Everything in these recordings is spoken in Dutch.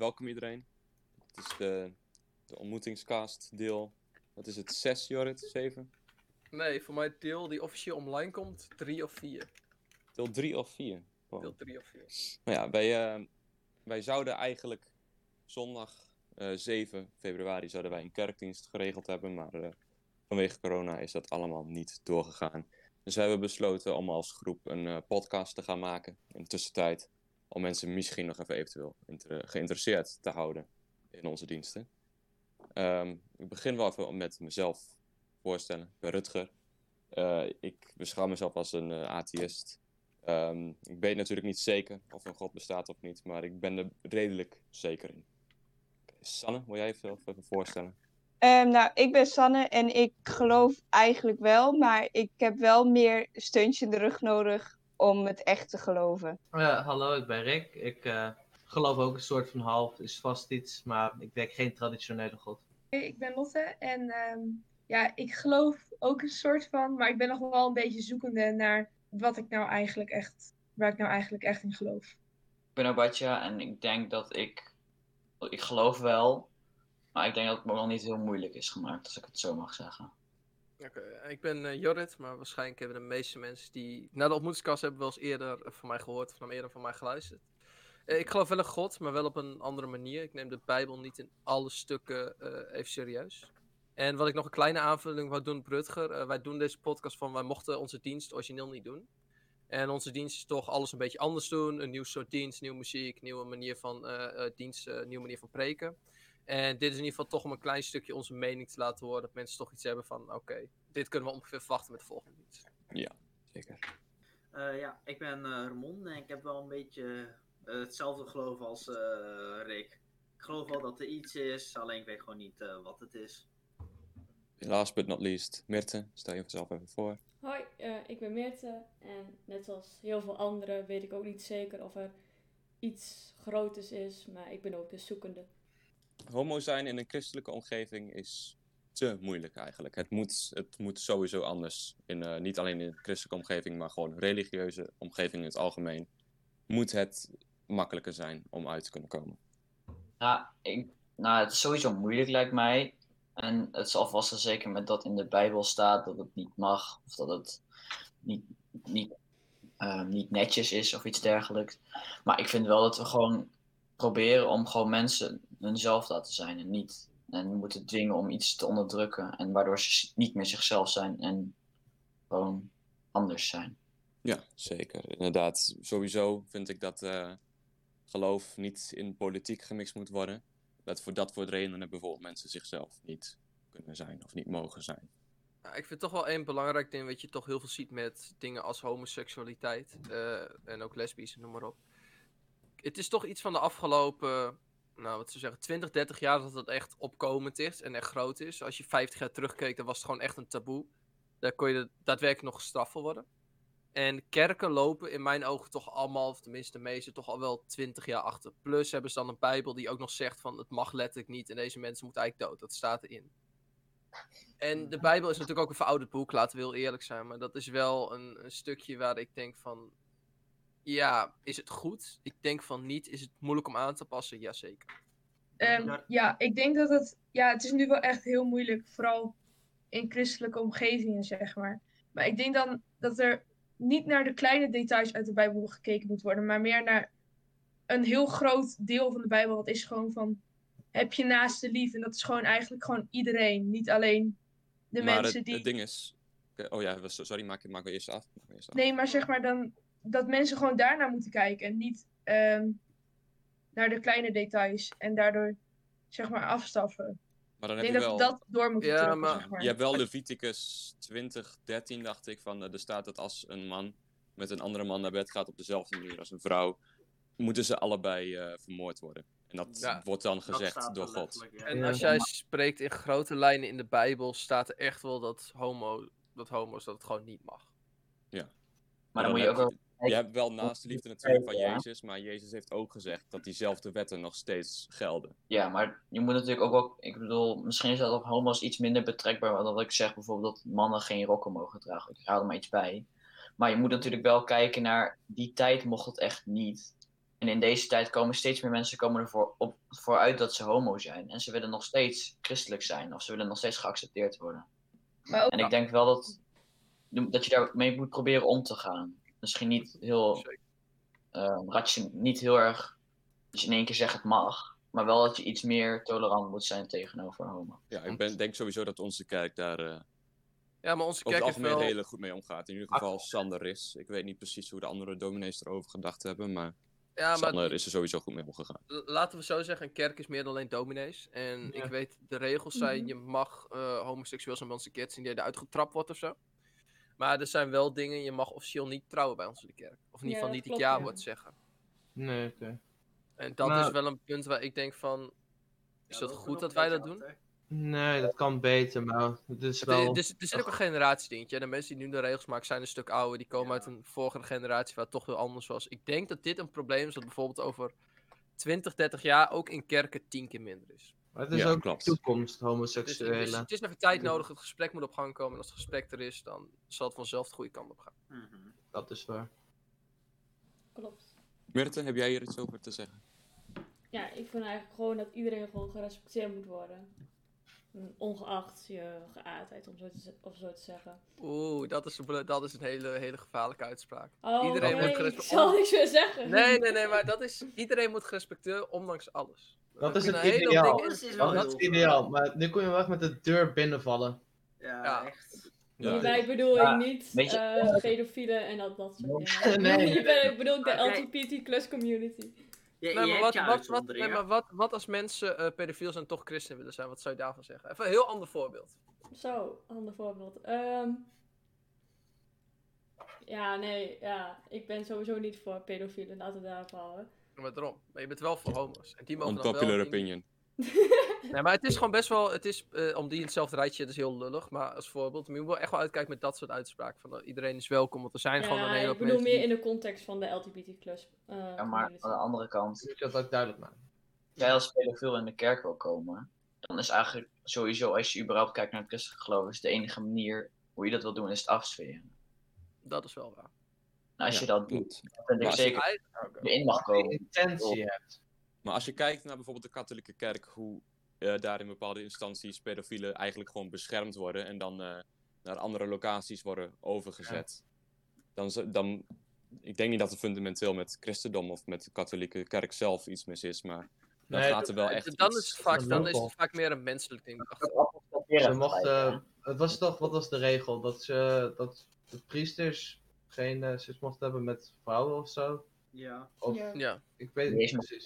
welkom iedereen. Het is de, de ontmoetingscast deel. Wat is het? 6, Jorrit? 7? Nee, voor mij deel die officieel online komt, 3 of 4. Deel 3 of 4? Wow. Deel 3 of 4. Nou ja, wij, eh, wij zouden eigenlijk zondag eh 7 februari zouden wij een kerkdienst geregeld hebben, maar eh, vanwege corona is dat allemaal niet doorgegaan. Dus we hebben besloten om als groep een podcast te gaan maken in de tussentijd. Om mensen misschien nog even eventueel geïnteresseerd te houden in onze diensten. Ehm, ik begin wel even met mezelf voorstellen. Ik ben Rutger. Eh, ik beschouw mezelf als een eh, atheïst. Ehm, ik weet natuurlijk niet zeker of een God bestaat of niet, maar ik ben er redelijk zeker in. Sanne, wil jij jezelf even voorstellen? Ehm, nou, ik ben Sanne en ik geloof eigenlijk wel, maar ik heb wel meer steuntje in de rug nodig om het echt te geloven. Ja, hallo, ik ben Rick. Ik eh, geloof ook een soort van half, is vast iets, maar ik denk geen traditionele god. Hey, Ik ben Lotte en ehm, ja, ik geloof ook een soort van, maar ik ben nog wel een beetje zoekende naar wat ik nou eigenlijk echt, waar ik nou eigenlijk echt in geloof. Ik ben Abatja en ik denk dat ik, ik geloof wel, maar ik denk dat het me nog niet heel moeilijk is gemaakt, als ik het zo mag zeggen. Oké, ik ben eh, Jorrit, maar waarschijnlijk hebben de meeste mensen die naar de ontmoetingskast hebben wel eens eerder eh, van mij gehoord, of dan eerder van mij geluisterd. Eh, ik geloof wel in God, maar wel op een andere manier. Ik neem de Bijbel niet in alle stukken eh, even serieus. En wat ik nog een kleine aanvulling wou doen, op Rutger. eh, wij doen deze podcast van, wij mochten onze dienst origineel niet doen. En onze dienst is toch alles een beetje anders doen. Een nieuw soort dienst, nieuwe muziek, nieuwe manier van eh, eh, dienst, eh, nieuwe manier van preken. En dit is in ieder geval toch om een klein stukje onze mening te laten horen. Dat mensen toch iets hebben van, oké, dit kunnen we ongeveer verwachten met de volgende dienst. Zeker. Eh, ja, ik ben eh, Ramon en ik heb wel een beetje eh, hetzelfde geloof als eh, Rick. Ik geloof wel dat er iets is, alleen ik weet gewoon niet eh, wat het is. Last but not least, Mirte, stel je jezelf even voor. Hoi, eh, ik ben Meerte en net als heel veel anderen weet ik ook niet zeker of er iets groters is, maar ik ben ook de zoekende. Homo zijn in een christelijke omgeving is te moeilijk eigenlijk. Het moet, het moet sowieso anders. In, eh, niet alleen in een christelijke omgeving, maar gewoon religieuze omgeving in het algemeen. Moet het makkelijker zijn om uit te kunnen komen. Nou, ik, nou, het is sowieso moeilijk lijkt mij. En het zal vast en zeker met dat in de Bijbel staat dat het niet mag, of dat het niet, niet, eh, niet netjes is of iets dergelijks. Maar ik vind wel dat we gewoon proberen om gewoon mensen hunzelf te laten zijn en niet en moeten dwingen om iets te onderdrukken en waardoor ze niet meer zichzelf zijn en gewoon anders zijn. Ja, zeker. Inderdaad, sowieso vind ik dat eh, geloof niet in politiek gemixt moet worden. Dat voor dat voor redenen bijvoorbeeld mensen zichzelf niet kunnen zijn of niet mogen zijn. Nou, ik vind toch wel één belangrijk ding, wat je toch heel veel ziet met dingen als homoseksualiteit eh, en ook lesbisch, noem maar op. Het is toch iets van de afgelopen, nou wat ze zeggen, 20, 30 jaar dat het echt opkomend is en echt groot is. Als je 50 jaar terugkeek, dan was het gewoon echt een taboe. Daar kon je daadwerkelijk nog gestraft voor worden. En kerken lopen in mijn ogen toch allemaal, of tenminste de meeste, toch al wel 20 jaar achter. Plus hebben ze dan een Bijbel die ook nog zegt van het mag letterlijk niet en deze mensen moeten eigenlijk dood. Dat staat erin. En de Bijbel is natuurlijk ook een verouderd boek, laten we heel eerlijk zijn. Maar dat is wel een, een stukje waar ik denk van... Ja, is het goed? Ik denk van niet. Is het moeilijk om aan te passen? Jazeker. Ehm, Ja. ik denk dat het, ja, het is nu wel echt heel moeilijk, vooral in christelijke omgevingen, zeg maar. Maar ik denk dan dat er niet naar de kleine details uit de Bijbel gekeken moet worden, maar meer naar een heel groot deel van de Bijbel. Dat is gewoon van, heb je naaste lief? En dat is gewoon eigenlijk gewoon iedereen, niet alleen de maar mensen het, die... het ding is... Oh ja, sorry, maak, maak we eerst af. Maak we eerst af. Nee, maar zeg maar dan dat mensen gewoon daarnaar moeten kijken en niet ehm, naar de kleine details en daardoor zeg maar afstaffen. Maar dan Ik heb denk je dat wel... we dat door moeten Ja, maar zeg maar. Je hebt wel Leviticus 20, 13, dacht ik. Van, eh, er staat dat als een man met een andere man naar bed gaat op dezelfde manier als een vrouw, moeten ze allebei eh, vermoord worden. En dat Ja, wordt dan gezegd door God. ja. En Ja. als jij spreekt in grote lijnen in de Bijbel, staat er echt wel dat, homo, dat homo's dat het gewoon niet mag. Maar dan moet je ook heb wel je, hebt wel naast de liefde natuurlijk van. Jezus, maar Jezus heeft ook gezegd dat diezelfde wetten nog steeds gelden. Ja, maar je moet natuurlijk ook wel. Ik bedoel, misschien is dat op homo's iets minder betrekbaar dan dat ik zeg bijvoorbeeld dat mannen geen rokken mogen dragen. Ik haal er maar iets bij. Maar je moet natuurlijk wel kijken naar die tijd mocht het echt niet. En in deze tijd komen steeds meer mensen komen ervoor op, vooruit dat ze homo zijn. En ze willen nog steeds christelijk zijn. Of ze willen nog steeds geaccepteerd worden. Maar ook, En ik denk wel dat, dat je daarmee moet proberen om te gaan. Misschien niet heel, eh, ration- niet heel erg, dus in één keer zegt het mag. Maar wel dat je iets meer tolerant moet zijn tegenover homo. Ja, ik ben, denk sowieso dat onze kerk daar eh, Ja, maar onze over kerk algemeen wel... redelijk goed mee omgaat. In ieder geval Sander is. Ik weet niet precies hoe de andere dominees erover gedacht hebben, maar, Ja, maar Sander is er sowieso goed mee omgegaan. laten we zo zeggen, een kerk is meer dan alleen dominees. En Ja. ik weet, de regels zijn, Mhm. je mag eh homoseksueel zijn bij onze kerk zien die eruit getrapt wordt of zo. Maar er zijn wel dingen, je mag officieel niet trouwen bij ons in de kerk. Of in ieder Ja, dat niet het ja-woord ja. zeggen. Nee, oké. En dat is wel een punt waar ik denk van, is Ja, dat goed dat wij dat doen? Nee, dat kan beter, maar het is Het wel... is, er zit ook een generatiedingetje. De mensen die nu de regels maken zijn een stuk ouder. Die komen Ja. uit een vorige generatie waar het toch heel anders was. Ik denk dat dit een probleem is dat bijvoorbeeld over 20, 30 jaar ook in kerken tien keer minder is. Maar het is Ja, ook klopt. toekomst, Dus, homoseksuele. dus het is even tijd nodig, het gesprek moet op gang komen. En als het gesprek er is, dan zal het vanzelf de goede kant op gaan. Mhm. Dat is waar. Klopt. Mirte, heb jij hier iets over te zeggen? Ja, ik vind eigenlijk gewoon dat iedereen gewoon gerespecteerd moet worden. Ongeacht je geaardheid, om zo te, of zo te zeggen. Oeh, dat is een, dat is een hele, hele gevaarlijke uitspraak. Oh, Iedereen oké, moet ik gerespecteerd zal niks meer zeggen. Nee, nee, nee, maar dat is, iedereen moet gerespecteerd ondanks alles. Dat is het ideaal. is wel Dat is ideaal, maar nu kom je wel echt met de deur binnenvallen. Ja, Ja. echt. Ja, Hierbij bedoel Ja, ik niet je- eh pedofielen en dat, dat soort dingen. Nee. Bedoel ik de Oké. LGBT plus community. Je, Nee, maar wat, wat, wat, nee, maar wat, wat als mensen eh pedofiel zijn en toch christen willen zijn? Wat zou je daarvan zeggen? Even een heel ander voorbeeld. Zo, ander voorbeeld. Ehm, ja, nee, ja. Ik ben sowieso niet voor pedofielen, laten we daarop houden. Maar daarom. Maar je bent wel voor homo's. En die mogen dan wel Unpopular in- opinion. Nee, maar het is gewoon best wel, het is, eh, om die in hetzelfde rijtje, dat is heel lullig, maar als voorbeeld, maar je moet wel echt wel uitkijken met dat soort uitspraken. Van, eh, iedereen is welkom, want er zijn gewoon een Ja, hele ik bedoel meer die- in de context van de LGBT plus eh Ja, maar community. aan de andere kant, Moet je dat ook duidelijk maken. als jij als pedofiel in de kerk wil komen, dan is eigenlijk sowieso, als je überhaupt kijkt naar het christelijk geloof, is de enige manier hoe je dat wil doen, is het afsferen. Dat is wel waar. En als Ja, je dat doet, dan vind ik Maar als je- zeker je in mag Als je komen. intentie hebt. Maar als je kijkt naar bijvoorbeeld de katholieke kerk, hoe eh, daar in bepaalde instanties pedofielen eigenlijk gewoon beschermd worden en dan eh, naar andere locaties worden overgezet. Dan, dan, ik denk niet dat er fundamenteel met christendom of met de katholieke kerk zelf iets mis is, maar dan Nee, gaat er wel echt dan iets- is, het vaak, dan is het vaak meer een menselijk ding. achter. Ze mochten, het was toch, wat was de regel? Dat, ze, dat de priesters geen eh, seks mochten hebben met vrouwen of zo? Ja. Of, Ja. Ja, ik weet het niet precies.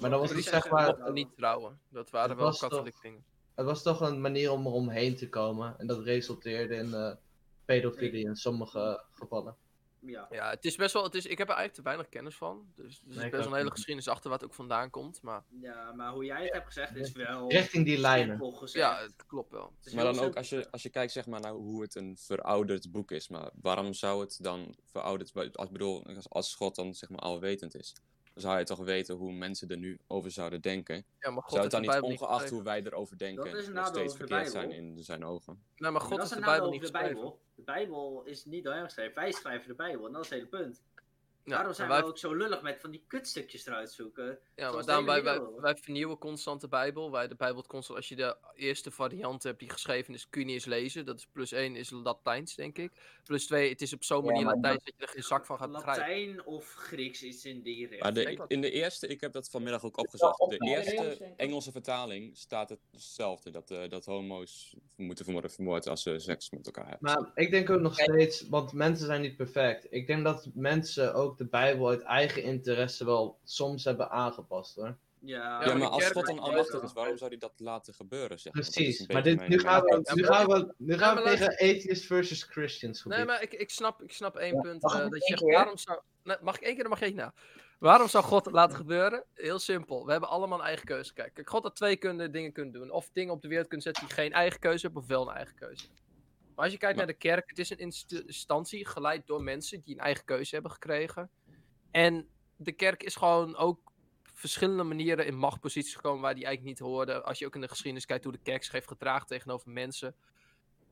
Maar dan was niet het zeg maar- niet trouwen. Dat waren Het wel toch- dingen. Het was toch een manier om er omheen te komen. En dat resulteerde in eh pedofilie in sommige gevallen. Ja. Ja, het is best wel, het is, ik heb er eigenlijk te weinig kennis van. Dus er is best wel een hele geschiedenis achter waar het ook vandaan komt. Maar ja, maar hoe jij het hebt gezegd is wel Richting die lijnen. ja, het klopt wel. Het Maar dan ook als je, als je kijkt zeg maar, naar hoe het een verouderd boek is. Maar waarom zou het dan verouderd zijn? Als, bedoel, als, als God dan zeg maar alwetend is. Dan zou je toch weten hoe mensen er nu over zouden denken. Ja, maar God zou het dan niet, ongeacht hoe wij erover denken, Dat is een nog steeds verkeerd zijn in zijn ogen? Nee, maar God dat is de Bijbel niet de geschreven. Bijbel. De Bijbel is niet door hem geschreven. Wij schrijven de Bijbel en dat is het hele punt. Ja, Daarom zijn maar we wij, ook zo lullig met van die kutstukjes eruit zoeken. ja, maar daarom, wij, wij, wij vernieuwen constant de Bijbel. Wij de Bijbel constant, als je de eerste variant hebt die geschreven is, kun je niet eens lezen. Dat is plus 1 is Latijns, denk ik. Plus 2, het is op zo'n Ja, manier maar Latijns dat je er geen zak van gaat begrijpen. Latijn of Grieks is in die richting. In de eerste, ik heb dat vanmiddag ook opgezocht. De Ja, eerste. Engelse vertaling staat hetzelfde. Dat, eh, dat homo's moeten worden vermoord als ze seks met elkaar hebben. Maar ik denk ook nog steeds, want mensen zijn niet perfect. Ik denk dat mensen ook de Bijbel uit eigen interesse wel soms hebben aangepast hoor. Ja, Ja, maar als God dan almachtig is, waarom zou hij dat laten gebeuren? Zeg Precies, maar dit, nu gaan we, nu gaan we, nu gaan we tegen atheist versus Christians gebied. Nee, maar ik, ik, snap, ik snap één Ja, punt. mag eh, ik dat je één zegt, keer? waarom zou... Nee, mag ik één keer, dan mag je na. Waarom zou God het laten gebeuren? Heel simpel. We hebben allemaal een eigen keuze. Kijk, Kijk, God had twee kunnen, dingen kunnen doen. Of dingen op de wereld kunnen zetten die geen eigen keuze hebben, of wel een eigen keuze hebben. Maar als je kijkt naar de kerk, het is een inst- instantie geleid door mensen die een eigen keuze hebben gekregen. En de kerk is gewoon ook verschillende manieren in machtposities gekomen waar die eigenlijk niet hoorden. Als je ook in de geschiedenis kijkt hoe de kerk zich heeft gedragen tegenover mensen.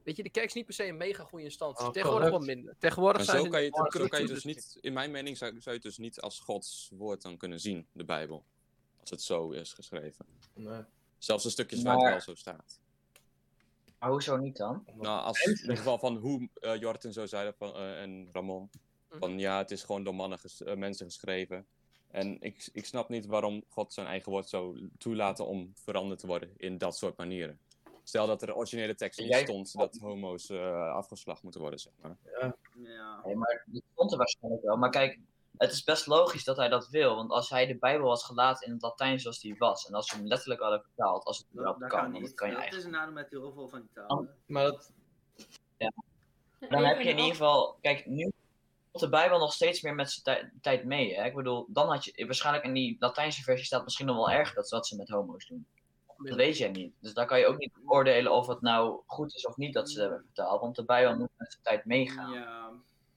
Weet je, de kerk is niet per se een mega goede instantie. Oh, Tegenwoordig wel minder. Tegenwoordig Maar zijn zo ze kan je, zo kan je dus niet, in mijn mening zou, zou je het dus niet als Gods woord dan kunnen zien, de Bijbel. Als het zo is geschreven. Nee. Zelfs de stukjes Maar- waar het wel zo staat. Maar hoezo niet dan? Nou, als, in ieder geval van hoe eh Jorten zo zei van, eh, en Ramon. Van ja, het is gewoon door mannen ges- eh, mensen geschreven. En ik, ik snap niet waarom God zijn eigen woord zou toelaten om veranderd te worden in dat soort manieren. Stel dat er de originele tekst niet stond dat homo's eh, afgeslacht moeten worden, zeg maar. Ja. Nee, maar dat stond er waarschijnlijk wel. Maar kijk, het is best logisch dat hij dat wil. Want als hij de Bijbel was gelaten in het Latijn zoals die was. En als we hem letterlijk hadden vertaald, als het Dat, überhaupt dat kan. kan dat kan je Dat eigenlijk. is een nadeel met heel veel van die talen. Maar dat, Dan heb je in ieder geval, kijk, nu komt de Bijbel nog steeds meer met zijn tij- tijd mee. Hè? Ik bedoel, dan had je waarschijnlijk in die Latijnse versie staat misschien nog wel erger dat ze wat ze met homo's doen. Dat weet jij niet. Dus daar kan je ook niet oordelen of het nou goed is of niet dat ze hebben vertaald. Want de Bijbel moet met zijn tijd meegaan. Ja,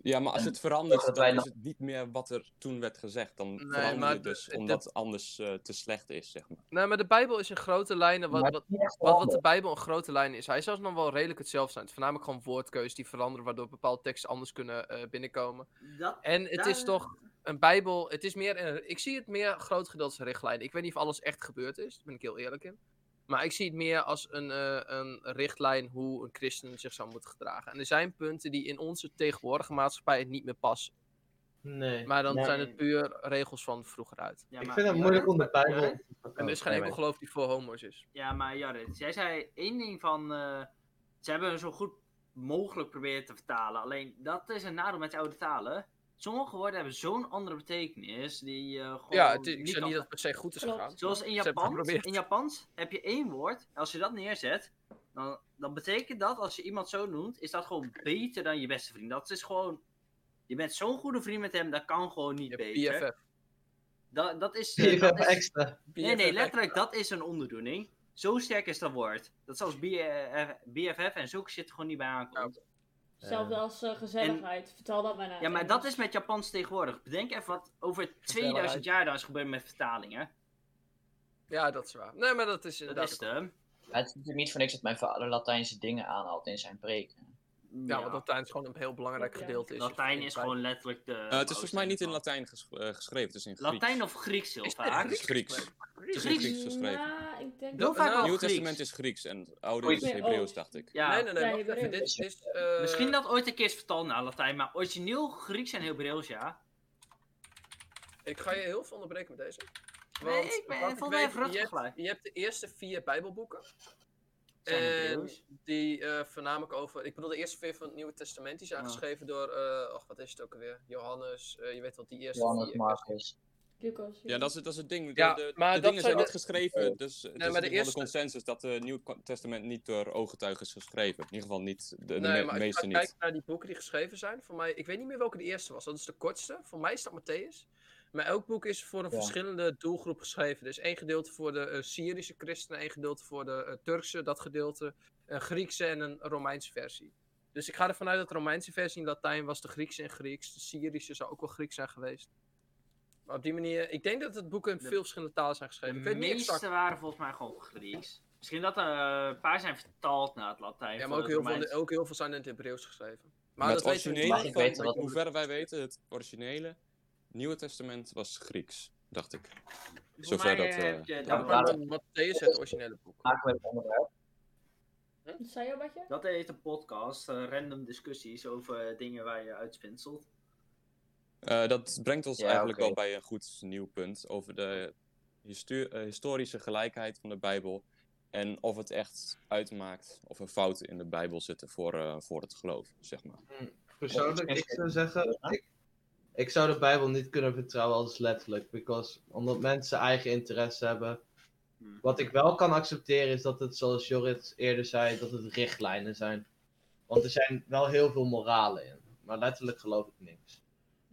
Ja, maar als het verandert, dan is het niet meer wat er toen werd gezegd. Dan Nee, verander maar je de- dus de- omdat het anders eh, te slecht is, zeg maar. Nee, maar de Bijbel is in grote lijnen wat, wat, wat, wat de. Bijbel een grote lijn is. Hij is zelfs nog wel redelijk hetzelfde zijn. Het is voornamelijk gewoon woordkeuzes die veranderen, waardoor bepaalde teksten anders kunnen eh, binnenkomen. dat, En het is toch een Bijbel, het is meer, een, ik zie het meer groot gedeelte als een richtlijn. Ik weet niet of alles echt gebeurd is, daar ben ik heel eerlijk in. Maar ik zie het meer als een, eh, een richtlijn hoe een christen zich zou moeten gedragen. En er zijn punten die in onze tegenwoordige maatschappij niet meer passen. nee. Maar dan Nee. zijn het puur regels van vroeger uit. Ja, ik maar vind het moeilijk om de Bijbel... En er is geen enkel geloof die voor homo's is. Ja, maar Jarrit, jij zei één ding van. eh, ze hebben hem zo goed mogelijk proberen te vertalen. Alleen dat is een nadeel met de oude talen. Sommige woorden hebben zo'n andere betekenis. Die eh gewoon. Ja, het, ik niet zeg kan- niet dat het per se goed is gegaan. Zoals in Japans. In Japans heb je één woord. Als je dat neerzet, dan, dan betekent dat als je iemand zo noemt, is dat gewoon beter dan je beste vriend. Dat is gewoon. Je bent zo'n goede vriend met hem, dat kan gewoon niet Je beter. BFF. Dat, dat is. Eh, dat is extra. nee, nee, BFF. letterlijk, dat is een onderdoening. Zo sterk is dat woord. Dat zelfs BFF, BFF en zulke shit er gewoon niet bij aankomt. Hetzelfde als eh, gezelligheid. Vertel dat maar naar Ja, het maar dat is met Japans tegenwoordig. Bedenk even wat over 2000 Gezelligheid. jaar dan is gebeurd met vertalingen. Ja, dat is waar. Nee, maar dat is Dat inderdaad. is de. Het is natuurlijk niet voor niks dat mijn vader Latijnse dingen aanhaalt in zijn preken. Ja, want Latijn is gewoon een heel belangrijk Ja. gedeelte. Is Latijn is gewoon letterlijk de. Eh, het is volgens mij niet in Latijn ges- eh, geschreven, het is in Grieks.Latijn of Grieks heel vaak. Het is Grieks. Het is in Grieks? Grieks geschreven. Nou, ik denk Dat- Het Nieuwe Grieks. Testament is Grieks en het Oude is Nee, Hebreeuws, oh. dacht ik. Ja, Nee, nee, nee. Ja, dit is, eh, Misschien dat ooit een keer is vertaald naar Latijn, maar origineel Grieks en Hebreeuws, ja. Ik ga je heel veel onderbreken met deze. Nee, Want, ik ben- weet, je, hebt, gelijk. je hebt de eerste vier Bijbelboeken. En Hebreeuws. die eh, voornamelijk over. Ik bedoel, de eerste vier van het Nieuwe Testament die zijn Ja. geschreven door. eh och, wat is het ook alweer? Johannes. eh, je weet wat die eerste Johannes, vier. Marcus. Lucas. Ja, dat is, dat is het ding. De, Ja, de, maar de dat dingen zijn niet geschreven, dus het maar is de eerste- consensus dat het Nieuw Testament niet door ooggetuigen is geschreven. In ieder geval niet, de, de Nee, me- maar als je meeste niet. kijken naar die boeken die geschreven zijn, voor mij, ik weet niet meer welke de eerste was. Dat is de kortste. Voor mij is dat Matthäus. Maar elk boek is voor een Ja. verschillende doelgroep geschreven. Dus één gedeelte voor de eh, Syrische christenen, één gedeelte voor de eh, Turkse, dat gedeelte, een Griekse en een Romeinse versie. Dus ik ga ervan uit dat de Romeinse versie in Latijn was, de Griekse in Grieks. De Syrische zou ook wel Grieks zijn geweest. Maar op die manier, ik denk dat het boeken in De- veel verschillende talen zijn geschreven. De ik weet niet meeste exact. waren volgens mij gewoon Grieks. Misschien dat er eh, een paar zijn vertaald naar het Latijn. Ja, maar ook heel, veel, ook heel veel zijn in het Hebreeuws geschreven. Maar Maar dat het weten we originele, weten wat- hoe ver wij weten, het originele Nieuwe Testament was Grieks, dacht ik. Voor Zover mij dat, heb eh, je- ja, dat- Matthäus het originele boek. Onderwerp. Wat zei je, Badje? Dat heet een podcast, eh, random discussies over dingen waar je uitspinselt. Eh, dat brengt ons Ja, eigenlijk oké. wel bij een goed nieuw punt over de historische gelijkheid van de Bijbel. En of het echt uitmaakt of er fouten in de Bijbel zitten voor, eh, voor het geloof, zeg maar. Persoonlijk, ik zou zeggen, ik, ik zou de Bijbel niet kunnen vertrouwen als letterlijk. Because, omdat mensen eigen interesse hebben. Hmm. Wat ik wel kan accepteren is dat het, zoals Jorrit eerder zei, dat het richtlijnen zijn. Want er zijn wel heel veel moralen in. Maar letterlijk geloof ik niks.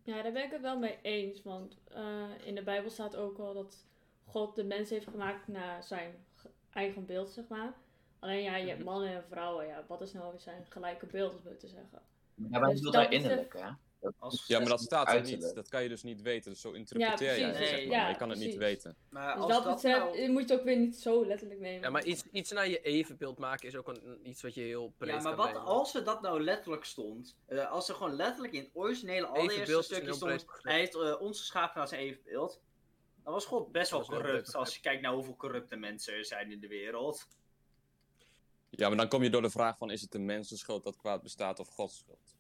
Ja, daar ben ik het wel mee eens. Want eh, in de Bijbel staat ook wel dat God de mens heeft gemaakt naar zijn ge- eigen beeld, zeg maar. Alleen ja, je hebt mannen en vrouwen. Ja, wat is nou zijn gelijke beeld, om het te zeggen? Ja, maar Dus dat daar betreft- innerlijk, hè? Dat Als- Ja, maar dat staat er uiterlijk. niet. Dat kan je dus niet weten. Dus zo interpreteer het, Nee, zeg maar. ja, je kan het niet weten. Maar Dus als dat, dat besef nou... moet je ook weer niet zo letterlijk nemen. Ja, maar iets, iets naar je evenbeeld maken is ook een, iets wat je heel breed Ja, maar kan wat nemen. als er dat nou letterlijk stond? Eh, als er gewoon letterlijk in het originele allereerste stukje stond... Hij heeft eh, ons geschapen naar zijn evenbeeld. Dan was God best wel Dat corrupt. Als je kijkt naar hoeveel corrupte mensen er zijn in de wereld. Ja, maar dan kom je door de vraag van is het de mensenschuld dat kwaad bestaat of Gods schuld?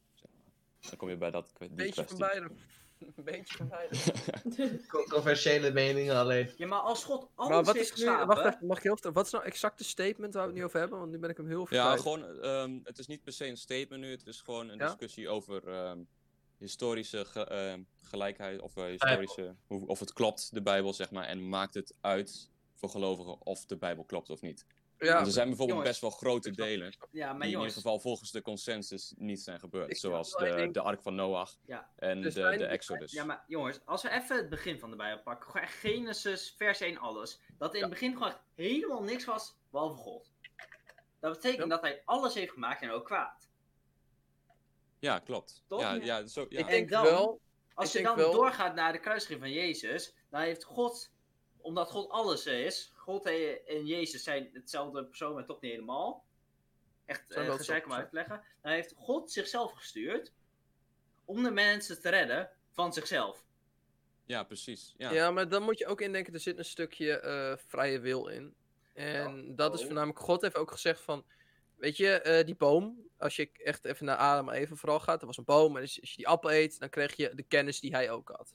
Dan kom je bij dat die Een beetje van kwestie. beide. Een beetje van beide. Controversiële meningen alleen. Ja, maar als God alles Maar wat is nu, geschapen... wacht even, mag ik heel even, wat is nou exact de statement waar we het nu over hebben? Want nu ben ik hem heel Ja, verkwijt. gewoon, ehm, het is niet per se een statement nu, het is gewoon een Ja? discussie over ehm, historische ge- ehm, gelijkheid, of eh, historische, hoe, of het klopt, de Bijbel, zeg maar, en maakt het uit voor gelovigen of de Bijbel klopt of niet. Ja, Want er zijn bijvoorbeeld jongens, best wel grote delen Ja, die maar in ieder geval volgens de consensus niet zijn gebeurd, zoals de, de Ark van Noach Ja. en Er de, de Exodus. Ja, maar jongens, als we even het begin van de Bijbel pakken, gewoon Genesis, vers 1, alles. Dat in het begin gewoon helemaal niks was, behalve God. Dat betekent Ja. dat hij alles heeft gemaakt en ook kwaad. Ja, klopt. Toch? Ja, ja, zo, ja. ik denk dan- wel, Als je dan wel- doorgaat naar de kruisiging van Jezus, dan heeft God, omdat God alles is, God en Jezus zijn hetzelfde persoon, maar toch niet helemaal. Echt uh, gezeik om zo- uit te leggen. Dan heeft God zichzelf gestuurd om de mensen te redden van zichzelf. ja, precies. Ja. ja. maar dan moet je ook indenken, er zit een stukje eh, vrije wil in. En dat is Oh. voornamelijk, God heeft ook gezegd van, weet je, eh, die boom, als je echt even naar Adam en Eva vooral gaat, er was een boom en als als je die appel eet, dan kreeg je de kennis die hij ook had.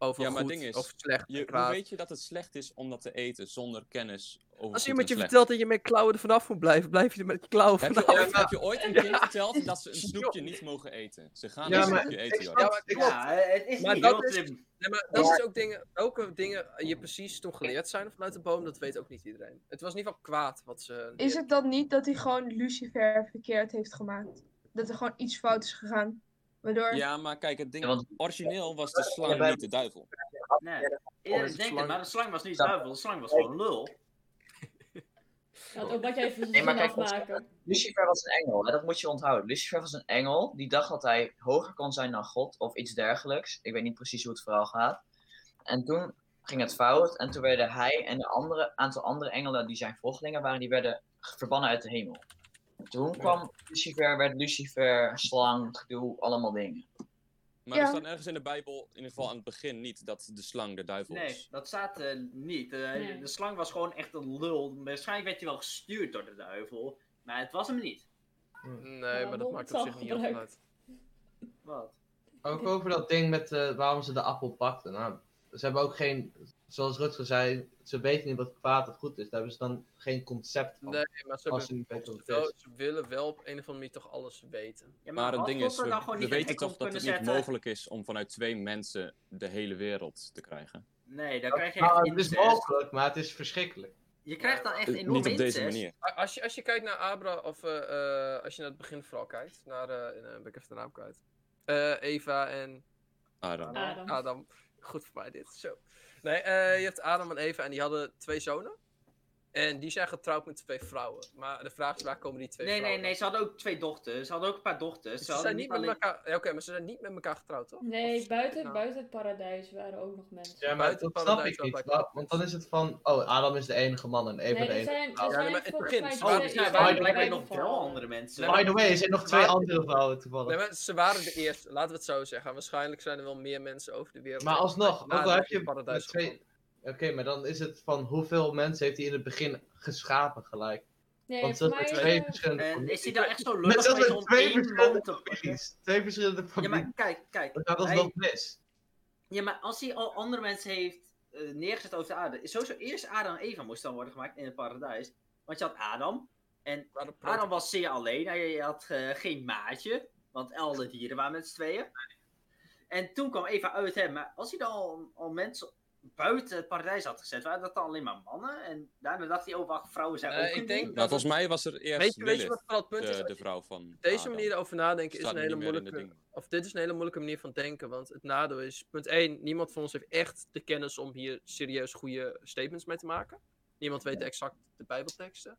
Over Ja, maar goed het ding is, of slecht en Je, hoe weet je dat het slecht is om dat te eten zonder kennis over Als iemand je slecht? vertelt dat je met klauwen er vanaf moet blijven, blijf je er met klauwen Heb je, vanaf. ooit, heb je ooit een kind verteld dat ze een snoepje niet mogen eten? Ze gaan Ja, een snoepje eten, joh. Ja, maar ik- klopt. Ja, het is Maar niet dat heel is-. Nee, maar dat is ook dingen, welke dingen je precies toen geleerd zijn vanuit de boom, dat weet ook niet iedereen. Het was in ieder geval kwaad wat ze. Is het dan niet dat hij gewoon Lucifer verkeerd heeft gemaakt? Dat er gewoon iets fout is gegaan? Waardoor... Ja, maar kijk, het ding, Ja, want- origineel was de slang Ja, bij- niet de duivel. Nee, iedereen is het denkt het, slang? maar de slang was niet Ja. duivel, de slang was gewoon lul. Laat ook wat jij even Nee, maar kijk, afmaken. Lucifer was een engel, hè? dat moet je onthouden. Lucifer was een engel die dacht dat hij hoger kon zijn dan God of iets dergelijks. Ik weet niet precies hoe het verhaal gaat. En toen ging het fout en toen werden hij en een andere, aantal andere engelen die zijn volgelingen waren, die werden verbannen uit de hemel. En toen kwam Lucifer, werd Lucifer, slang, gedoe, allemaal dingen. Maar Ja. er staat ergens in de Bijbel, in ieder geval aan het begin, niet dat de slang de duivel Nee, is. dat staat eh, niet. Eh, Nee. De slang was gewoon echt een lul. Waarschijnlijk werd hij wel gestuurd door de duivel, maar het was hem niet. Nee, maar dat maakt op zich niet heel veel gebruikt. uit. Wat? Ook over dat ding met eh, waarom ze de appel pakten. Nou, ze hebben ook geen, zoals Rutger zei, ze weten niet wat kwaad of goed is. Daar hebben ze dan geen concept van. Nee, maar ze, Als ze hebben- niet weten wat ze, het wel- is. ze willen wel op een of andere manier toch alles weten. Ja, Maar het ding is, we, nou weten toch dat het niet mogelijk is om vanuit twee mensen de hele wereld te krijgen. Nee, dan krijg je Nou, echt het is mogelijk, maar het is verschrikkelijk. Je krijgt dan echt enorm niet op deze manier. Als je, als je kijkt naar Abra, of eh, eh, als je naar het begin vooral kijkt, naar, eh, ben ik even de naam kwijt. Eh, Eva en Adam. Adam. Adam. Goed voor mij dit, zo. Nee, eh, je hebt Adam en Eva en die hadden twee zonen. En die zijn getrouwd met twee vrouwen. Maar de vraag is, waar komen die twee Nee, nee, vrouwen? nee, ze hadden ook twee dochters. Ze hadden ook een paar dochters. Ze hadden zijn niet met alleen- elkaar... ja, Oké, maar ze zijn niet met elkaar getrouwd, toch? Nee, buiten, nou. buiten het paradijs waren ook nog mensen. Ja, maar Buiten dat snap ik niet. Want dan is het van, oh, Adam is de enige man en Eva Nee, de er enige zijn, er vrouw. Ja, nee, zijn maar het volgens begin, mij ze Oh, blijkbaar twee nog andere mensen. Nee, By the way, er zijn nog twee andere vrouwen toevallig. Nee, maar ze waren de eerste, laten we het zo zeggen. Waarschijnlijk zijn er wel meer mensen over de wereld. Maar alsnog, ook al heb je paradijs met twee... Oké, maar dan is het van hoeveel mensen heeft hij in het begin geschapen gelijk? Nee, Want dat zijn is, twee eh, verschillende En families. is hij dan echt zo Met lullig allen om twee verschillende families. Twee verschillende Ja, families. maar kijk, kijk. Dat gaat Hij- alsnog mis. Ja, maar als hij al andere mensen heeft eh, neergezet over de aarde. is Sowieso eerst Adam en Eva moest dan worden gemaakt in het paradijs. Want je had Adam. En Adam was zeer alleen. Hij had eh, geen maatje. Want alle dieren waren met z'n tweeën. En toen kwam Eva uit hem. Maar als hij dan al, al mensen buiten het paradijs had gezet, waren dat dan alleen maar mannen. En daarna dacht hij, oh wacht, vrouwen zijn Nee, ook ik denk ding. Nou, volgens mij was er eerst Weet je, weet je wat vooral het punt is? de, vrouw van op deze Adam. manier erover nadenken is een hele moeilijke... Of dit is een hele moeilijke manier van denken. Want het nadeel is, punt 1, niemand van ons heeft echt de kennis om hier serieus goede statements mee te maken. Niemand weet exact de bijbelteksten.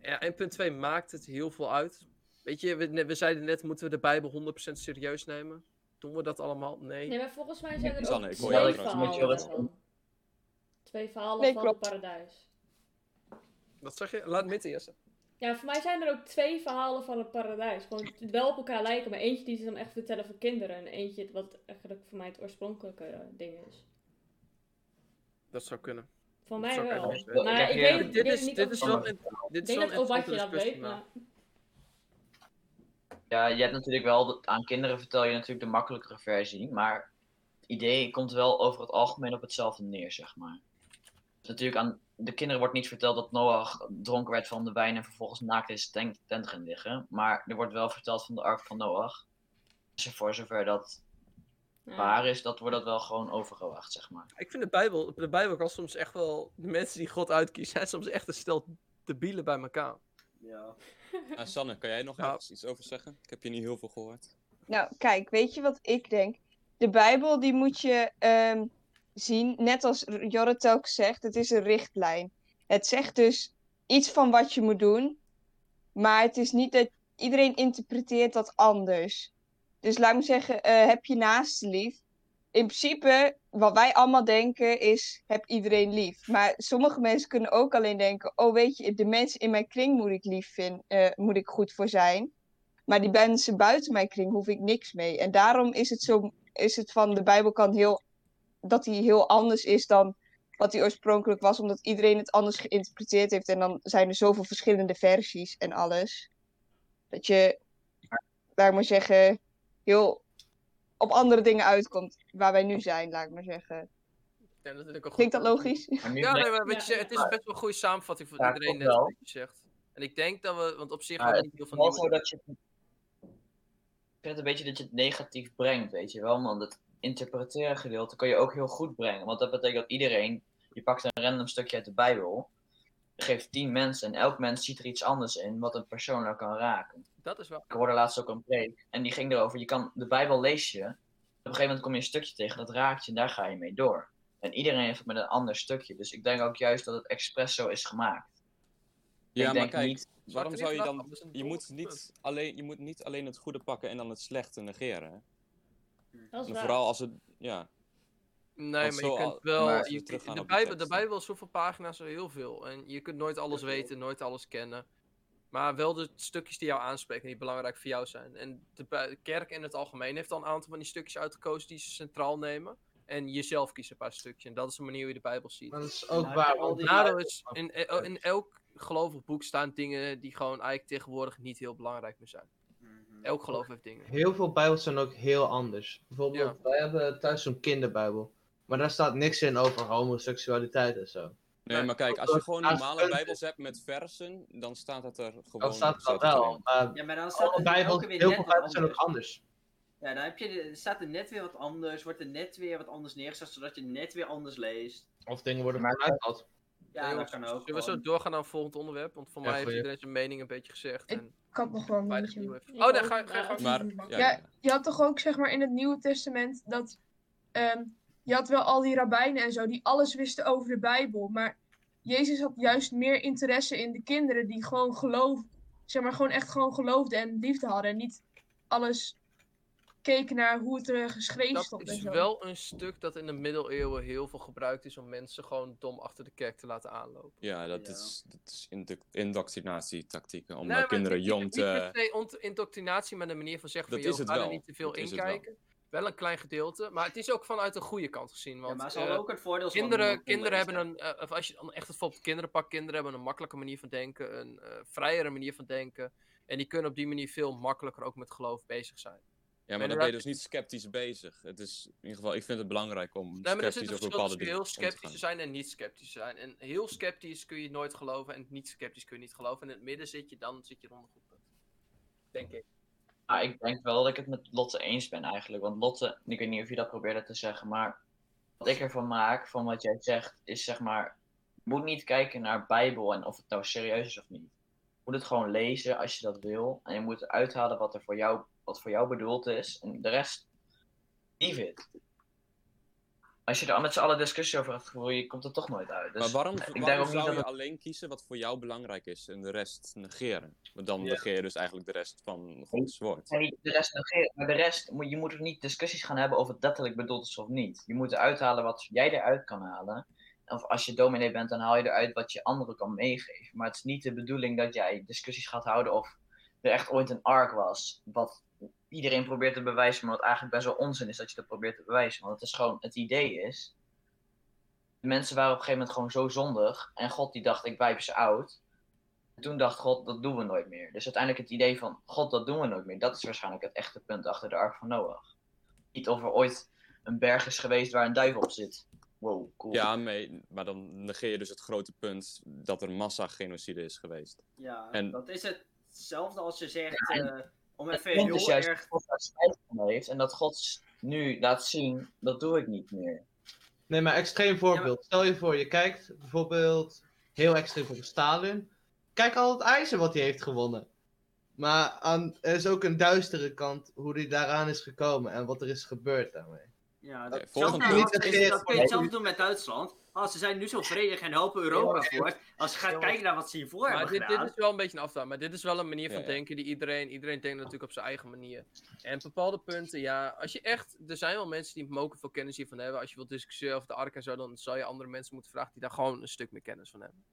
Ja, en punt 2 maakt het heel veel uit. Weet je, we, we zeiden net, moeten we de Bijbel 100% serieus nemen? Doen we dat allemaal? Nee. Nee, maar volgens mij zijn er Sanne, ook ik hoor twee jou verhalen. Twee verhalen Nee, van het paradijs. Wat zeg je? Laat midden eerst. Ja, voor mij zijn er ook twee verhalen van het paradijs. Gewoon wel op elkaar lijken, maar eentje die ze dan echt vertellen voor kinderen. En eentje wat eigenlijk voor mij het oorspronkelijke eh, ding is. Dat zou kunnen. Voor mij wel. Maar ik weet, Dit is, niet dit of is het- wel van- een, dit Ik is denk wel dat een weet, maar... Ja, je hebt natuurlijk wel, dat- aan kinderen vertel je natuurlijk de makkelijkere versie, maar het idee komt wel over het algemeen op hetzelfde neer, zeg maar. Dus natuurlijk aan de kinderen wordt niet verteld dat Noach dronken werd van de wijn en vervolgens naakt in zijn tent, tent ging liggen, maar er wordt wel verteld van de ark van Noach. Dus voor zover dat Ja. waar is, dat wordt dat wel gewoon overgewacht, zeg maar. Ik vind de Bijbel, de Bijbel kan soms echt wel, de mensen die God uitkiest, zijn soms echt een stel debielen bij elkaar. Ja. Ah, Sanne, kan jij nog Ja. ergens iets over zeggen? Ik heb je niet heel veel gehoord. Nou, kijk, weet je wat ik denk? De Bijbel, die moet je ehm, zien, net als Jorre telkens zegt, het is een richtlijn. Het zegt dus iets van wat je moet doen, maar het is niet dat iedereen interpreteert dat anders. Dus laat me zeggen, eh, heb je naaste lief. In principe, wat wij allemaal denken is, heb iedereen lief. Maar sommige mensen kunnen ook alleen denken, oh weet je, de mensen in mijn kring moet ik lief vinden, eh, moet ik goed voor zijn. Maar die mensen buiten mijn kring hoef ik niks mee. En daarom is het zo, is het van de Bijbel kan heel, dat hij heel anders is dan wat hij oorspronkelijk was, omdat iedereen het anders geïnterpreteerd heeft. En dan zijn er zoveel verschillende versies en alles. Dat je, laat ik maar zeggen, heel op andere dingen uitkomt waar wij nu zijn, laat ik maar zeggen. Ja, ook Klinkt dat logisch? Ja, nee, maar Ja, je het is best wel een goede samenvatting voor Ja, iedereen net wel. wat je zegt. En ik denk dat we, want op zich hadden we niet heel veel dat je het- ik vind het een beetje dat je het negatief brengt, weet je wel. Want het interpreteren gedeelte kan je ook heel goed brengen. Want dat betekent dat iedereen, je pakt een random stukje uit de Bijbel, geeft tien mensen en elk mens ziet er iets anders in wat een persoon nou kan raken. Dat is wel. Ik hoorde laatst ook een preek en die ging erover, je kan, de Bijbel lees je, op een gegeven moment kom je een stukje tegen, dat raakt je en daar ga je mee door. En iedereen heeft het met een ander stukje, dus ik denk ook juist dat het expres zo is gemaakt. Ja, ik maar kijk, niet- waarom zou je dan... Je moet, niet alleen, je moet niet alleen het goede pakken en dan het slechte negeren. hè? Dat is En waar. vooral als het... Ja, Nee, Want maar zo je kunt wel. je- de, Bijbel, de. Bijbel is zoveel pagina's, zo heel veel. En je kunt nooit alles weten, nooit alles kennen. Maar wel de stukjes die jou aanspreken en die belangrijk voor jou zijn. En de, kerk in het algemeen heeft al een aantal van die stukjes uitgekozen die ze centraal nemen. En jezelf kiezen een paar stukjes. En dat is de manier hoe je de Bijbel ziet. Maar dat is ook Maar waar. want is in, e- in elk gelovig boek staan dingen die gewoon eigenlijk tegenwoordig niet heel belangrijk meer zijn. Mhm. Elk geloof heeft dingen. Heel veel Bijbels zijn ook heel anders. Bijvoorbeeld, Ja. wij hebben thuis zo'n kinderbijbel. Maar daar staat niks in over homoseksualiteit en zo. nee, maar kijk, als je dat- gewoon normale bijbels hebt met versen, dan staat het er gewoon... Dat staat er dan staat het wel. Maar Ja, maar dan staat alle er Bijbels, weer heel net veel Bijbels zijn ook anders. Ja, dan heb je, staat er net weer wat anders, wordt er net weer wat anders neergezet, zodat je net weer anders leest. Of dingen worden vanuit. Ja, Nee, dat kan ook. Zullen we zo gewoon. doorgaan naar een volgend onderwerp? Want voor Ja, mij heeft iedereen zijn mening een beetje gezegd. Ik- En Ik had nog wel een. Ik Oh, ook, ga. Maar, ja, Ja, je had toch ook zeg maar in het Nieuwe Testament dat ehm, je had wel al die rabbijnen en zo die alles wisten over de Bijbel, maar Jezus had juist meer interesse in de kinderen die gewoon geloof, zeg maar gewoon echt gewoon geloofden en liefde hadden en niet alles keken naar hoe het er geschreven Dat stond en is zo. wel een stuk dat in de middeleeuwen heel veel gebruikt is om mensen gewoon dom achter de kerk te laten aanlopen. Ja, dat Ja. is, dat is indo- indoctrinatietactieken. Om Nee, kinderen niet- jong niet te... per se ont- indoctrinatie, maar de manier van zeggen Dat van, joh, ga er niet te veel Dat is het wel. inkijken. Wel een klein gedeelte, maar het is ook vanuit de goede kant gezien. Ja, Want maar ze eh, hadden ook het voordeel van kinderen, kinderen hebben een, eh, of als je dan echt het bijvoorbeeld kinderen pakt, kinderen hebben een makkelijke manier van denken, een eh vrijere manier van denken. En die kunnen op die manier veel makkelijker ook met geloof bezig zijn. Ja, maar dan ben je dus niet sceptisch bezig. Het is, in ieder geval, ik vind het belangrijk om Nee, er sceptisch over bepaalde dingen heel sceptisch te zijn en niet sceptisch te zijn. En heel sceptisch kun je nooit geloven en niet sceptisch kun je niet geloven. En in het midden zit je, dan zit je rond een goed punt. Denk ik. Nou, ik denk wel dat ik het met Lotte eens ben eigenlijk. Want Lotte, ik weet niet of je dat probeerde te zeggen, maar wat ik ervan maak, van wat jij zegt, is zeg maar, je moet niet kijken naar Bijbel en of het nou serieus is of niet. Je moet het gewoon lezen als je dat wil. En je moet eruit halen wat er voor jou, wat voor jou bedoeld is. En de rest, leave it. Als je er al met z'n allen discussie over gaat voeren, je komt er toch nooit uit. Dus maar waarom, ik denk ook zou dat je alleen kiezen wat voor jou belangrijk is en de rest negeren? Want dan Ja. negeer je dus eigenlijk de rest van Gods woord. Niet de rest negeren, maar de rest, je moet er niet discussies gaan hebben het letterlijk bedoeld is of niet. Je moet eruit halen wat jij eruit kan halen. Of als je dominee bent, dan haal je eruit wat je anderen kan meegeven. Maar het is niet de bedoeling dat jij discussies gaat houden of er echt ooit een ark was. Wat iedereen probeert te bewijzen, maar wat eigenlijk best wel onzin is dat je dat probeert te bewijzen. Want het is gewoon, het idee is, de mensen waren op een gegeven moment gewoon zo zondig. En God die dacht, ik wijp ze oud. En toen dacht God, dat doen we nooit meer. Dus uiteindelijk het idee van, God, dat doen we nooit meer. Dat is waarschijnlijk het echte punt achter de ark van Noach. Niet of er ooit een berg is geweest waar een duivel op zit. Wow, cool. Ja, mee, maar dan negeer je dus het grote punt dat er massagenocide is geweest. Ja, En- dat is hetzelfde als je zegt, Ja, en eh, om even heel is juist erg... dat God daar spijt van heeft. En dat God nu laat zien, dat doe ik niet meer. Nee, maar extreem voorbeeld. Stel je voor, je kijkt bijvoorbeeld heel extreem voor Stalin. Kijk al het ijzer wat hij heeft gewonnen. Maar aan, er is ook een duistere kant hoe hij daaraan is gekomen en wat er is gebeurd daarmee. Ja, dat, volgend zelfs- punt. dat, Niet is- echt dat kun je hetzelfde doen met Duitsland. Oh, ze zijn nu zo vredig en helpen Europa voort. Als je gaat kijken naar wat ze hiervoor Maar hebben dit, dit gedaan. is wel een beetje een afdaan. Maar dit is wel een manier van Ja, ja. denken die iedereen... Iedereen denkt natuurlijk op zijn eigen manier. En bepaalde punten, ja... Als je echt... Er zijn wel mensen die mogen veel kennis hiervan hebben. Als je wilt discussiëren over de ark en zo... Dan zou je andere mensen moeten vragen die daar gewoon een stuk meer kennis van hebben.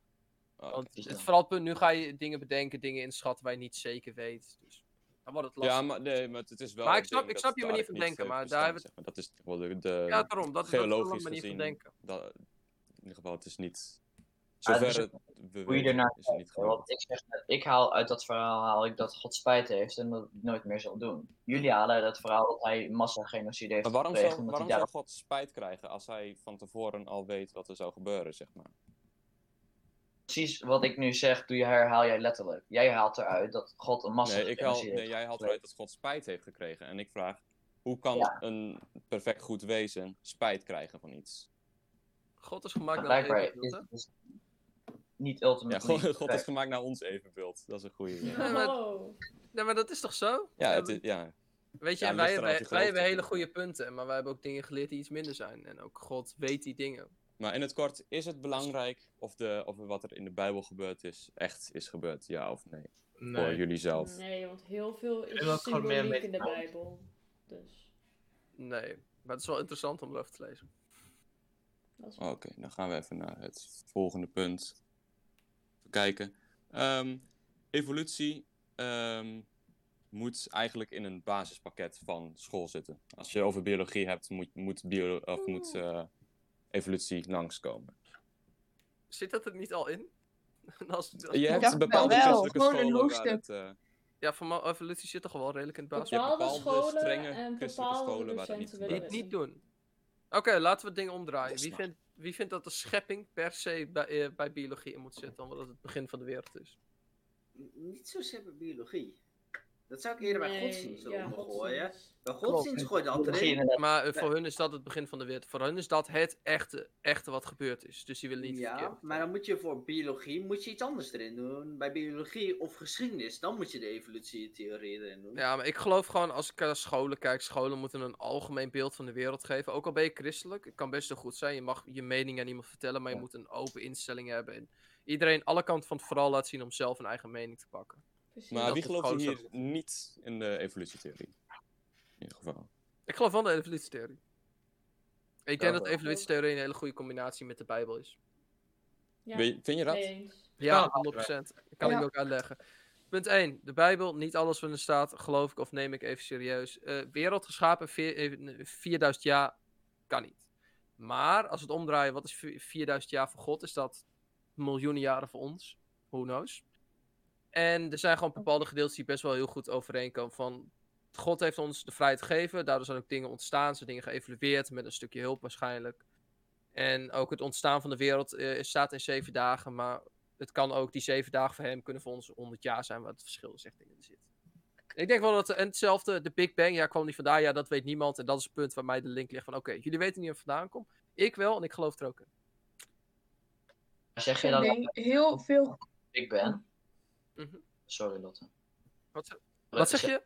Oh, Want is het vooral het punt... Nu ga je dingen bedenken, dingen inschatten waar je niet zeker weet. Dus dan wordt het lastig. ja, maar, nee, maar het is wel. Maar ik snap- ik snap je manier van denken, maar bestaan, daar hebben zeg maar. Dat is toch wel de, de Ja, daarom. Dat, dat is wel een manier van denken. Dat, in ieder geval, het is niet. Zover het we Hoe je ernaar is het niet. Want ik zeg ik haal uit dat verhaal haal ik dat God spijt heeft en dat hij nooit meer zal doen. Jullie halen uit het verhaal dat hij massagenocide heeft Maar waarom zou, waarom God spijt krijgen als hij van tevoren al weet wat er zou gebeuren, zeg maar? Precies wat ik nu zeg, doe je, herhaal jij letterlijk. Jij haalt eruit dat God een Nee, massagenocide ik haal, heeft nee, jij haalt eruit dat God spijt heeft gekregen. En ik vraag, hoe kan Ja. een perfect goed wezen spijt krijgen van iets? God is gemaakt naar evenbeeld, is dus niet Ja, ultimate. God, God is gemaakt naar ons evenbeeld. Dat is een goede. Ja, Ja, maar-. Nee, maar dat is toch zo? ja, het Ja, is, ja. Weet je, Ja, en wij, hebben hele goede punten, maar wij hebben ook dingen geleerd die iets minder zijn. En ook God weet die dingen. Maar in het kort, is het belangrijk of, de, of wat er in de Bijbel gebeurd is, echt is gebeurd? Ja of nee? Voor jullie zelf. Nee, want heel veel is symboliek in de Bijbel. Dus, Nee, maar het is wel interessant om erover te lezen. Oké, dan gaan we even naar het volgende punt. Even kijken. Ehm, evolutie ehm, moet eigenlijk in een basispakket van school zitten. Als je over biologie hebt, moet, moet, bio, of moet eh, evolutie langskomen. Zit dat er niet al in? Als, als- Je hebt bepaalde wel. christelijke scholen waar het... eh, Ja, voor mijn evolutie zit toch wel redelijk in het basis. hebt bepaalde bepaalde scholen strenge en christelijke bepaalde scholen waar. Niet, het. niet doen. Oké, laten we het ding omdraaien. Wie vindt, wie vindt dat de schepping per se bij, eh, bij biologie in moet zitten, omdat het het begin van de wereld is? Niet zozeer bij biologie. Dat zou ik eerder bij Nee, godsdienst ja, eronder gooien. Bij godsdienst gooi je dat erin. Maar eh, voor hun is dat het begin van de wereld. Voor hun is dat het echte, echte wat gebeurd is. Dus die willen niet Ja, verkeerd. maar dan moet je voor biologie moet je iets anders erin doen. Bij biologie of geschiedenis, dan moet je de evolutietheorie erin doen. Ja, maar ik geloof gewoon als ik naar scholen kijk, scholen moeten een algemeen beeld van de wereld geven. Ook al ben je christelijk, het kan best wel goed zijn. Je mag je mening aan iemand vertellen, maar je Ja. moet een open instelling hebben. En iedereen alle kanten van het verhaal laat zien om zelf een eigen mening te pakken. Precies. Maar wie gelooft hier zo- niet in de evolutietheorie? In ieder geval. Ik geloof wel in de evolutietheorie. Ik denk Ja, dat de evolutietheorie een hele goede combinatie met de Bijbel is. Ja, Weet je- vind je dat? Ja, Ja, 100%. Dat kan ik Ja. ook uitleggen. Punt 1. De Bijbel, niet alles wat er staat, geloof ik of neem ik even serieus. Eh, wereld geschapen, vier- eh, 4000 jaar, kan niet. Maar, als we het omdraaien, wat is vi- 4000 jaar voor God? Is dat miljoenen jaren voor ons? Who knows? En er zijn gewoon bepaalde gedeeltes die best wel heel goed overeenkomen. Van, God heeft ons de vrijheid gegeven, daardoor zijn ook dingen ontstaan, zijn dingen geëvalueerd, met een stukje hulp waarschijnlijk. En ook het ontstaan van de wereld eh, staat in zeven dagen, maar het kan ook die zeven dagen voor hem kunnen voor ons 100 jaar zijn, wat het verschil is echt in zit. Ik denk wel dat en hetzelfde, de Big Bang, ja, kwam niet vandaan, ja, dat weet niemand. En dat is het punt waar mij de link ligt van, oké, jullie weten niet waar vandaan komt. Ik wel, en ik geloof er ook in. Zeg je Ik dan dat denk heel veel. ik ben? Mhm. Sorry Lotte. Wat, zeg- wat zeg je?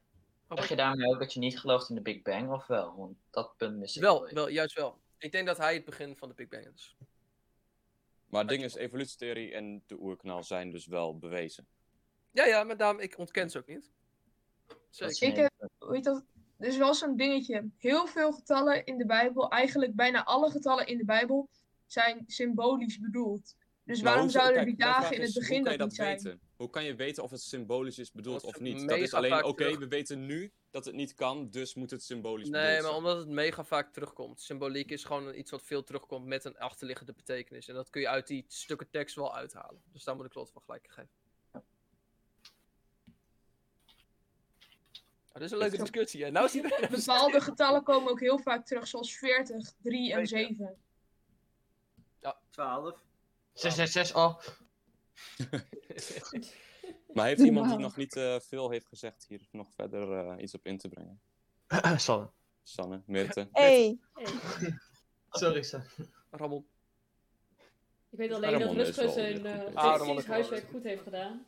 Zeg je daarmee ook dat je niet gelooft in de Big Bang of wel? Want dat punt mis ik Wel, wel, juist wel. Ik denk dat hij het begin van de Big Bang is. Maar het ding is, evolutietheorie en de oerknal zijn dus wel bewezen. Ja, ja, maar daarom, ik ontken ze ook niet. Zeker. Ik heb, hoe heet dat? Er is wel zo'n dingetje. Heel veel getallen in de Bijbel, eigenlijk bijna alle getallen in de Bijbel, zijn symbolisch bedoeld. Dus Maar waarom hoe zouden kijk, die dagen in het begin hoe kan dat niet zijn? weten? Hoe kan je weten of het symbolisch is bedoeld of niet? Dat is alleen, oké, terug- we weten nu dat het niet kan, dus moet het symbolisch Nee, bedoeld maar zijn. omdat het mega vaak terugkomt. Symboliek is gewoon iets wat veel terugkomt met een achterliggende betekenis. En dat kun je uit die stukken tekst wel uithalen. Dus daar moet ik Lot van gelijk geven. Oh, dit is een leuke discussie, hè? Nou iedereen even Bepaalde getallen komen ook heel vaak terug, zoals 40, 3 en Zeker. 7. 12. 666 al. Maar heeft iemand die nog niet eh, veel heeft gezegd hier nog verder eh, iets op in te brengen? Sanne. Sanne, Mirte. Hey, Hey, Sorry, Sanne. Ramon. ik weet alleen dat Ramon Rutger zijn wel huiswerk goed heeft gedaan.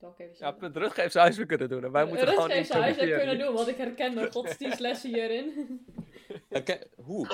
Ja, zeggen. punt Rut heeft zijn huiswerk kunnen doen. En wij moeten Rutger gewoon heeft zijn huiswerk kunnen doen, want ik herken de godsdienstlessen hierin. Oké, hoe?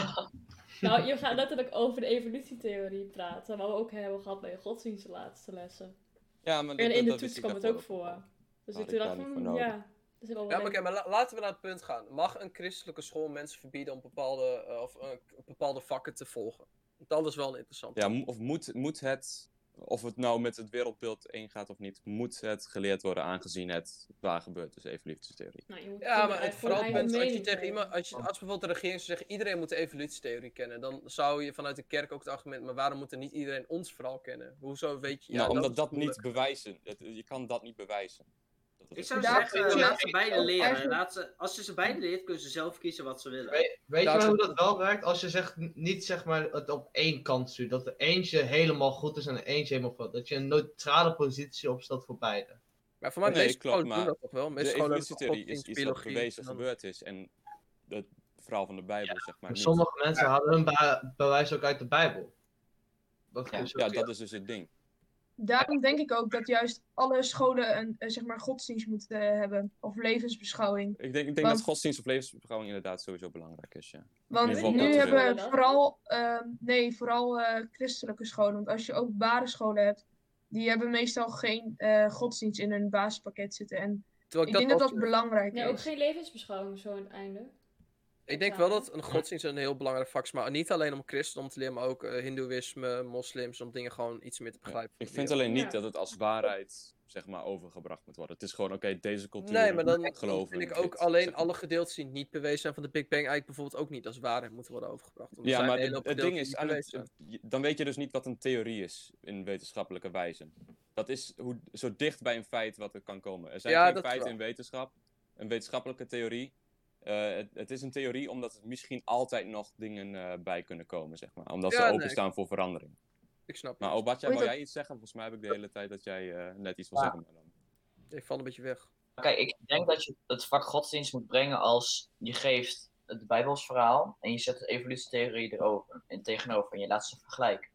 Nou, je gaat letterlijk over de evolutietheorie praten, wat we ook hebben gehad bij de godsdienst de laatste lessen. Ja, maar En dat- in de dat toets kwam het ook voor. Dus ik dacht van, ja, wat Ja, maar, maar la- laten we naar het punt gaan. Mag een christelijke school mensen verbieden om bepaalde, eh, of, eh, bepaalde vakken te volgen? Want dat is wel interessant. Ja, of moet, moet het, of het nou met het wereldbeeld ingaat of niet, moet het geleerd worden aangezien het waar gebeurt, dus evolutietheorie. Nou, je moet Ja, maar het vooral als je tegen iemand, als, je, als bijvoorbeeld de regering zou zeggen, iedereen moet de evolutietheorie kennen, dan zou je vanuit de kerk ook het argument, maar waarom moet er niet iedereen ons verhaal kennen? Hoezo weet je? Ja, nou, omdat dat niet bewijzen. Het- je kan dat niet bewijzen. Ik zou zeggen, Ja, laat ze beide leren. eigenlijk- Laat ze, als ze ze beide leert, kunnen ze zelf kiezen wat ze willen. Weet, weet je zit- hoe dat wel werkt? Als je zegt, niet zeg maar het op één kant stuurt. Dat er eentje helemaal goed is en er eentje helemaal fout. Dat je een neutrale positie opstelt voor beide. Maar voor mij, Nee, klopt, maar dat toch wel? De evolutietheorie is iets wat bewezen gebeurd is. En het verhaal van de Bijbel, zeg maar, niet. Sommige mensen halen hun bewijs ook uit de Bijbel. Dat Ja, dat is dus het ding. Daarom denk ik ook dat juist alle scholen een eh, zeg maar, godsdienst moeten eh, hebben. Of levensbeschouwing. Ik denk, ik denk Want- dat godsdienst of levensbeschouwing inderdaad sowieso belangrijk is, ja. Want nu hebben cultureel. vooral, ehm, nee, vooral eh, christelijke scholen. Want als je ook basisscholen hebt, die hebben meestal geen eh, godsdienst in hun basispakket zitten. En Terwijl ik denk dat dat belangrijk Nee, ook is. geen levensbeschouwing zo aan het einde. Ik denk wel dat een godsdienst een heel belangrijk vak is, maar niet alleen om christendom te leren, maar ook eh, hindoeïsme, moslims, om dingen gewoon iets meer te begrijpen. Ik vind alleen niet Ja. dat het als waarheid, zeg maar, overgebracht moet worden. Het is gewoon, oké, deze cultuur Nee, maar dan, geloven vind ik ook dit, alleen zeg maar. alle gedeeltes die niet bewezen zijn van de Big Bang eigenlijk bijvoorbeeld ook niet als waarheid moeten worden overgebracht. Want er Ja, maar het, ding is, het, dan weet je dus niet wat een theorie is in wetenschappelijke wijze. Dat is hoe, zo dicht bij een feit wat er kan komen. Er zijn Ja, geen feiten wel. in wetenschap, een wetenschappelijke theorie. Eh, het, het is een theorie omdat er misschien altijd nog dingen eh, bij kunnen komen, zeg maar. Omdat Ja, ze nee, openstaan voor verandering. Ik snap Maar het. Obatja, Weet wou dat- jij iets zeggen? Volgens mij heb ik de hele tijd dat jij eh, net iets wil Ja. zeggen. Maar dan... Ik val een beetje weg. Kijk, ik denk dat je het vak godsdienst moet brengen als je geeft het Bijbels verhaal en je zet de evolutietheorie erover en tegenover en je laat ze vergelijken.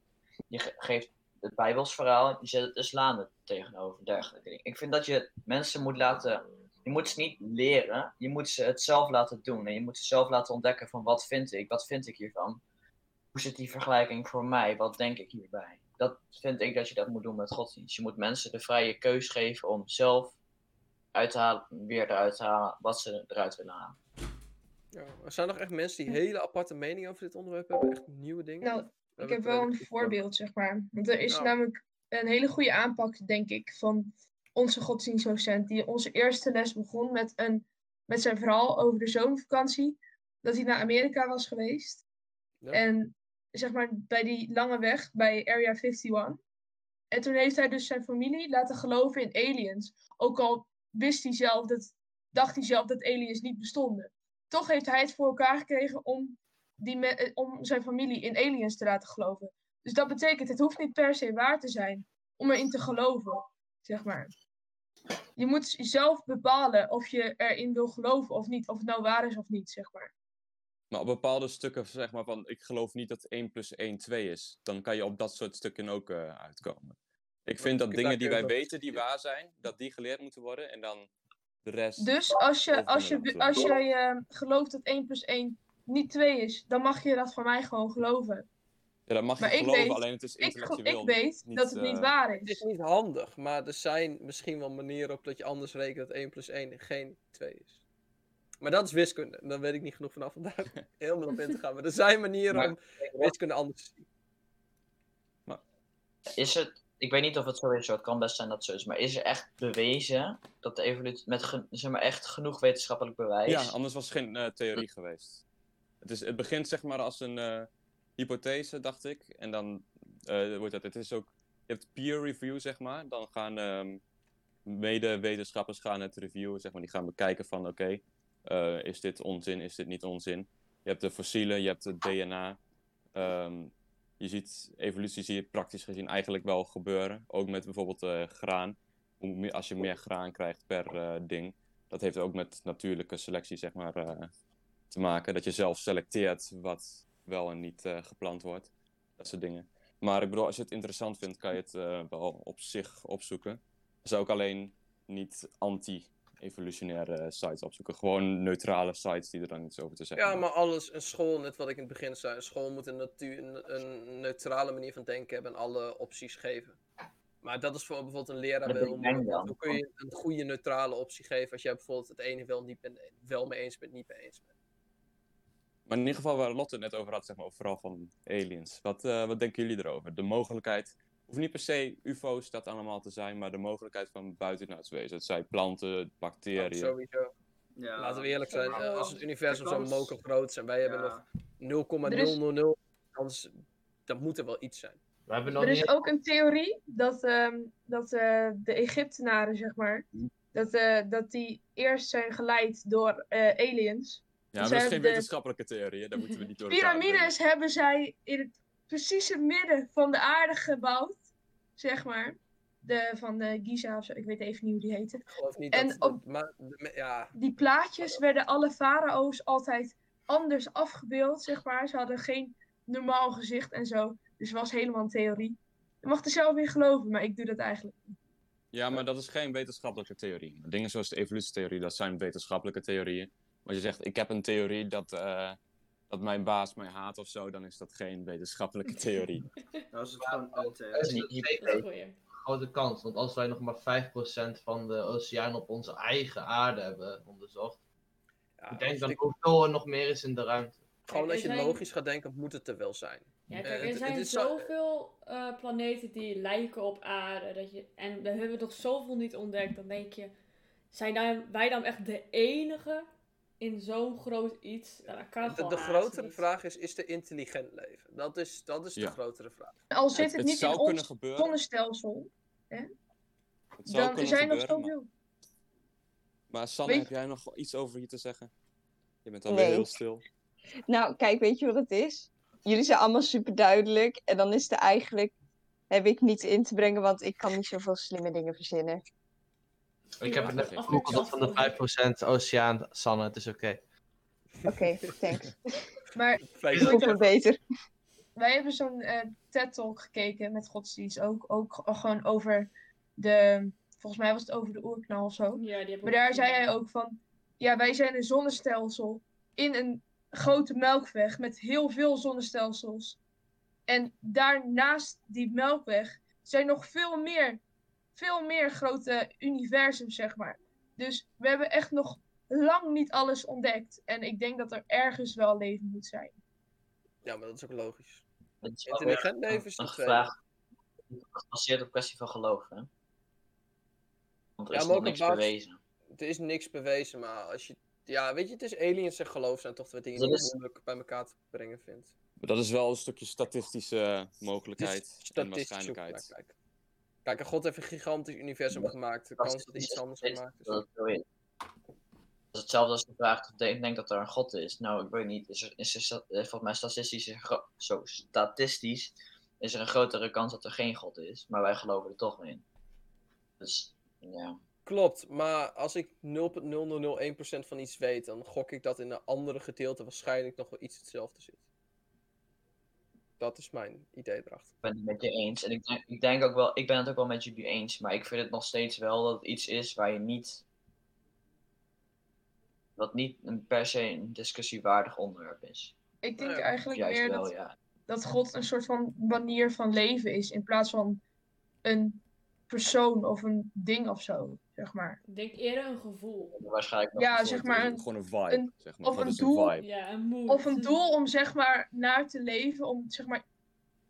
Je ge- geeft het Bijbels verhaal, je zet het islam er tegenover, dergelijke dingen. Ik vind dat je mensen moet laten, je moet ze niet leren, je moet ze het zelf laten doen en je moet ze zelf laten ontdekken van wat vind ik, wat vind ik hiervan, hoe zit die vergelijking voor mij, wat denk ik hierbij. Dat vind ik dat je dat moet doen met godsdienst. Je moet mensen de vrije keus geven om zelf uit te halen, weer eruit te halen wat ze eruit willen halen. Ja, er zijn nog echt mensen die hele aparte meningen over dit onderwerp hebben, echt nieuwe dingen. Nou, Ik heb wel een voorbeeld, zeg maar. Want er is Nou. namelijk een hele goede aanpak, denk ik, van onze godsdienstdocent. Die onze eerste les begon met, een, met zijn verhaal over de zomervakantie. Dat hij naar Amerika was geweest. Ja. En zeg maar bij die lange weg bij Area 51. En toen heeft hij dus zijn familie laten geloven in aliens. Ook al wist hij zelf dat, dacht hij zelf dat aliens niet bestonden. Toch heeft hij het voor elkaar gekregen om die me- eh, om zijn familie in aliens te laten geloven. Dus dat betekent, het hoeft niet per se waar te zijn om erin te geloven, zeg maar. Je moet zelf bepalen of je erin wil geloven of niet, of het nou waar is of niet, zeg maar. Maar op bepaalde stukken, zeg maar van, ik geloof niet dat 1 plus 1 2 is. Dan kan je op dat soort stukken ook eh, uitkomen. Ik vind dat ik- dingen die wij weten, die waar zijn, dat die geleerd moeten worden. En dan de rest... Dus als, je, als, je, als jij eh, gelooft dat 1 plus 1 niet twee is, dan mag je dat van mij gewoon geloven. Ja, dat mag je Maar ik geloven, weet- alleen het is Ik, intellectueel ik weet niet, dat het niet eh, waar Het is is. niet handig, maar er zijn misschien wel manieren op dat je anders rekent dat 1 plus 1 geen 2 is. Maar dat is wiskunde. Daar weet ik niet genoeg vanaf om daar helemaal op in te gaan. Maar er zijn manieren Maar- om wiskunde anders te zien. Is het, ik weet niet of het zo is, het kan best zijn dat het zo is, maar is er echt bewezen dat de evolutie, met zeg maar echt genoeg wetenschappelijk bewijs, Ja, anders was het geen eh, theorie geweest. Het, is, het begint zeg maar als een eh, hypothese, dacht ik. En dan eh, wordt het, het is ook, je hebt peer review zeg maar. Dan gaan ehm mede-wetenschappers gaan het reviewen, zeg maar. Die gaan bekijken van, oké, eh, is dit onzin, is dit niet onzin? Je hebt de fossielen, je hebt het DNA. Ehm, je ziet, evolutie zie je praktisch gezien eigenlijk wel gebeuren. Ook met bijvoorbeeld eh, graan. Als je meer graan krijgt per eh, ding, dat heeft ook met natuurlijke selectie zeg maar, eh, te maken. Dat je zelf selecteert wat wel en niet eh, geplant wordt. Dat soort dingen. Maar ik bedoel, als je het interessant vindt, kan je het eh, wel op zich opzoeken. Zijn ook alleen niet anti-evolutionaire sites opzoeken. Gewoon neutrale sites die er dan iets over te zeggen Ja, maar alles, een school, net wat ik in het begin zei, een school moet een, natuur, een, neutrale manier van denken hebben en alle opties geven. Maar dat is voor bijvoorbeeld een leraar wel ik. Hoe kun je een goede neutrale optie geven als jij bijvoorbeeld het ene wel, niet ben, wel mee eens bent, niet mee eens bent? Maar in ieder geval waar Lotte het net over had, zeg maar, vooral van aliens. Wat, eh, wat denken jullie erover? De mogelijkheid, hoeft niet per se UFO's dat allemaal te zijn, maar de mogelijkheid van buitenaards wezen. Het zijn planten, bacteriën. sowieso. Ja. Laten we eerlijk zijn, als het universum zo moker groot is en wij hebben nog 0,000 Er is- kans, dan moet er wel iets zijn. We hebben nog Er is niet... ook een theorie dat, ehm, dat eh, de Egyptenaren, zeg maar, dat, eh, dat die eerst zijn geleid door eh, aliens. Ja, maar Ze dat is geen de- wetenschappelijke theorie, hè? daar moeten we niet door elkaar Piramides hebben zij in het precieze midden van de aarde gebouwd, zeg maar. De, van de Giza of zo, ik weet even niet hoe die heette. Ik geloof niet En dat... op- dat- maar, de- ja, Die plaatjes werden alle farao's altijd anders afgebeeld, zeg maar. Ze hadden geen normaal gezicht en zo. Dus het was helemaal een theorie. Je mag er zelf in geloven, maar ik doe dat eigenlijk niet. Ja, maar dat is geen wetenschappelijke theorie. Dingen zoals de evolutietheorie, dat zijn wetenschappelijke theorieën. Maar als je zegt, ik heb een theorie dat, eh, dat mijn baas mij haat of zo, dan is dat geen wetenschappelijke theorie. Dat is het gewoon Er niet een grote kans. Want als wij nog maar 5% van de oceaan op onze eigen aarde hebben onderzocht. ja, ik denk dat ik- hoeveel er nog meer is in de ruimte. gewoon als je er zijn- logisch gaat denken, moet het er wel zijn. Ja, Eh, kijk, er het- zijn het is zo- zoveel eh, planeten die lijken op aarde. Dat je, en we hebben nog zoveel niet ontdekt. Dan denk je, zijn dan, wij dan echt de enige in zo'n groot iets? Nou, dat kan De, grotere niet. vraag is, is er intelligent leven? Dat is, dat is de grotere vraag. Al zit Het- het, het niet zou in kunnen ons gebeuren. zonnestelsel, Het zou dan kunnen zijn er gebeuren, maar, zoveel. maar Sanne, heb jij nog iets over hier te zeggen? Je bent Nee. alweer heel stil. Nou, kijk, weet je wat het is? Jullie zijn allemaal super duidelijk. En dan is er eigenlijk. Heb ik niet in te brengen, want ik kan niet zoveel slimme dingen verzinnen. Ik heb het net van de 5% oceaan, Sanne, het is oké. Oké, thanks. Maar Fijn. Voelt me beter. wij hebben zo'n eh TED-talk gekeken met godsdienst. Ook, ook gewoon over de... Volgens mij was het over de oerknal of zo. Ja, die heb ik Maar daar zei hij ook van, ja, wij zijn een zonnestelsel in een grote melkweg met heel veel zonnestelsels. En daarnaast die melkweg zijn nog veel meer, veel meer grote universums, zeg maar. Dus we hebben echt nog lang niet alles ontdekt. En ik denk dat er ergens wel leven moet zijn. Ja, maar dat is ook logisch. Is Intelligent leven is een tweede. vraag gebaseerd op kwestie van geloof, hè? Want er Ja, is nog ook niks basis- bewezen. Er is niks bewezen, maar als je... Ja, weet je, het is aliens en geloof zijn toch twee dingen die je is- moeilijk bij elkaar te brengen vindt. Maar dat is wel een stukje statistische mogelijkheid is en waarschijnlijkheid. Kijk. God heeft een gigantisch universum gemaakt. De kans dat iets anders gemaakt is. Dat is. Dat is hetzelfde als de vraag of ik denk dat er een god is. Nou, ik weet niet. Is er, is er, eh, volgens mij statistisch, er zo, statistisch is er een grotere kans dat er geen god is. Maar wij geloven er toch in. Dus, ja. Klopt, maar als ik 0,0001% van iets weet, dan gok ik dat in een andere gedeelte waarschijnlijk nog wel iets hetzelfde zit. Dat is mijn idee erachter. Ik ben het met je eens. En ik denk, ik denk ook wel, ik ben het ook wel met jullie eens. Maar ik vind het nog steeds wel dat het iets is waar je niet dat niet een per se een discussiewaardig onderwerp is. Ik denk eigenlijk meer wel, dat, ja. dat God een soort van manier van leven is. In plaats van een persoon of een ding of zo, zeg maar. Ik denk eerder een gevoel. Waarschijnlijk Ja, een zeg maar een- Gewoon een vibe, een- zeg maar. of Wat een doel. een vibe? Ja, een. Of een doel om zeg maar naar te leven. Om zeg maar.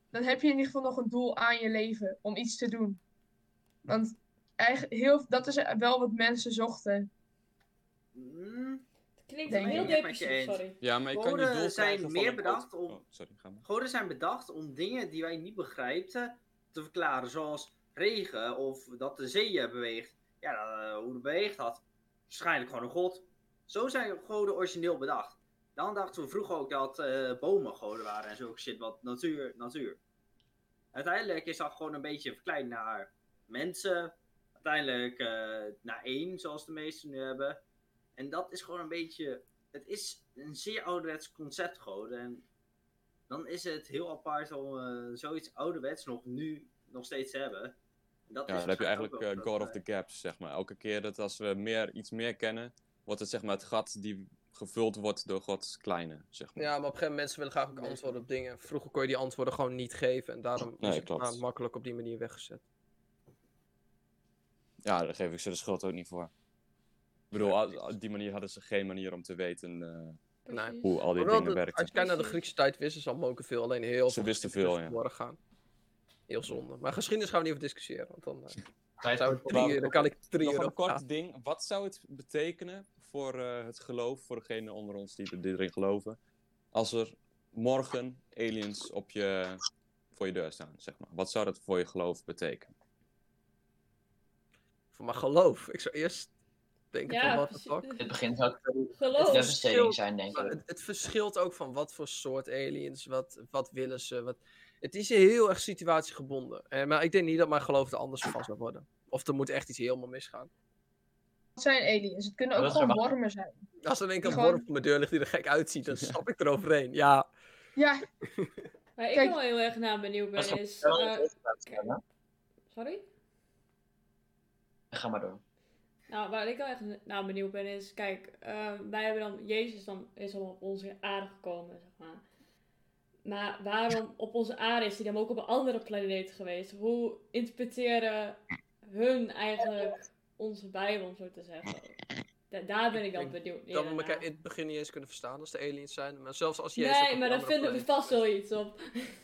Dan heb je in ieder geval nog een doel aan je leven. Om iets te doen. Want eigenlijk heel, dat is wel wat mensen zochten. Mm, Klinkt Denk heel ik. Ik ben het met je depressief, eens. sorry. Ja, maar je kan je doel zijn meer bedacht om- Oh, sorry, ga maar. Goden zijn bedacht om dingen die wij niet begrijpen te verklaren, zoals regen of dat de zeeën beweegt. Ja, eh, hoe het beweegt had. Waarschijnlijk gewoon een god. Zo zijn goden origineel bedacht. Dan dachten we vroeger ook dat eh, bomen goden waren en zulke shit, wat natuur, natuur. Uiteindelijk is dat gewoon een beetje verkleind naar mensen. Uiteindelijk eh, naar één, zoals de meesten nu hebben. En dat is gewoon een beetje. Het is een zeer ouderwets concept goden. En dan is het heel apart om eh, zoiets ouderwets nog nu nog steeds te hebben. Dat Ja, is dan heb je eigenlijk eh, God of the Gaps, zeg maar. Elke keer dat als we meer, iets meer kennen, wordt het zeg maar het gat die gevuld wordt door Gods kleine, zeg maar. Ja, maar op een gegeven moment mensen willen graag ook antwoorden op dingen. Vroeger kon je die antwoorden gewoon niet geven. En daarom Nee, is het makkelijk op die manier weggezet. Ja, daar geef ik ze de schuld ook niet voor. Ik bedoel, op die manier hadden ze geen manier om te weten eh, hoe al die dingen werkten. als je kijkt naar de. Griekse tijd, wisten ze al moken veel. Alleen heel Ze veel wisten geschiedenis veel, ja. gaan. Heel zonde. Maar geschiedenis gaan we niet over discussiëren. Want dan, eh, zou ik drie, dan kan ik drie Nog een kort ding. Wat zou het betekenen voor eh, het geloof, voor degenen onder ons die, erin geloven, als er morgen aliens op je, voor je deur staan, zeg maar? Wat zou dat voor je geloof betekenen? Voor mijn geloof. Ik zou eerst denken Ja, van wat precies. fuck. In het begin zou het zijn, denk ik. het, het verschilt ook van wat voor soort aliens, wat, wat willen ze. Wat... Het is heel erg situatiegebonden. Eh, maar ik denk niet dat mijn geloof er anders van zou worden. Of er moet echt iets helemaal misgaan. Het zijn aliens. Het kunnen ook gewoon wormen zijn. Als er een keer een worm voor mijn deur ligt die er gek uitziet, dan stap ik eroverheen. Ja, Ja, Waar ik Kijk. wel heel erg naar benieuwd ben is... eh, sorry? Ga maar door. Nou, waar ik wel echt naar benieuwd ben is, kijk, eh, wij hebben dan, Jezus dan, is al op onze aarde gekomen, zeg maar. Maar waarom op onze aarde is hij dan ook op een andere planeet geweest? Hoe interpreteren hun eigenlijk onze Bijbel, om zo te zeggen? Da- daar ben ik dan benieuwd dat we elkaar naar. in het begin niet eens kunnen verstaan als de aliens zijn. Maar zelfs als Jezus. Nee, maar daar vinden we vast wel iets op.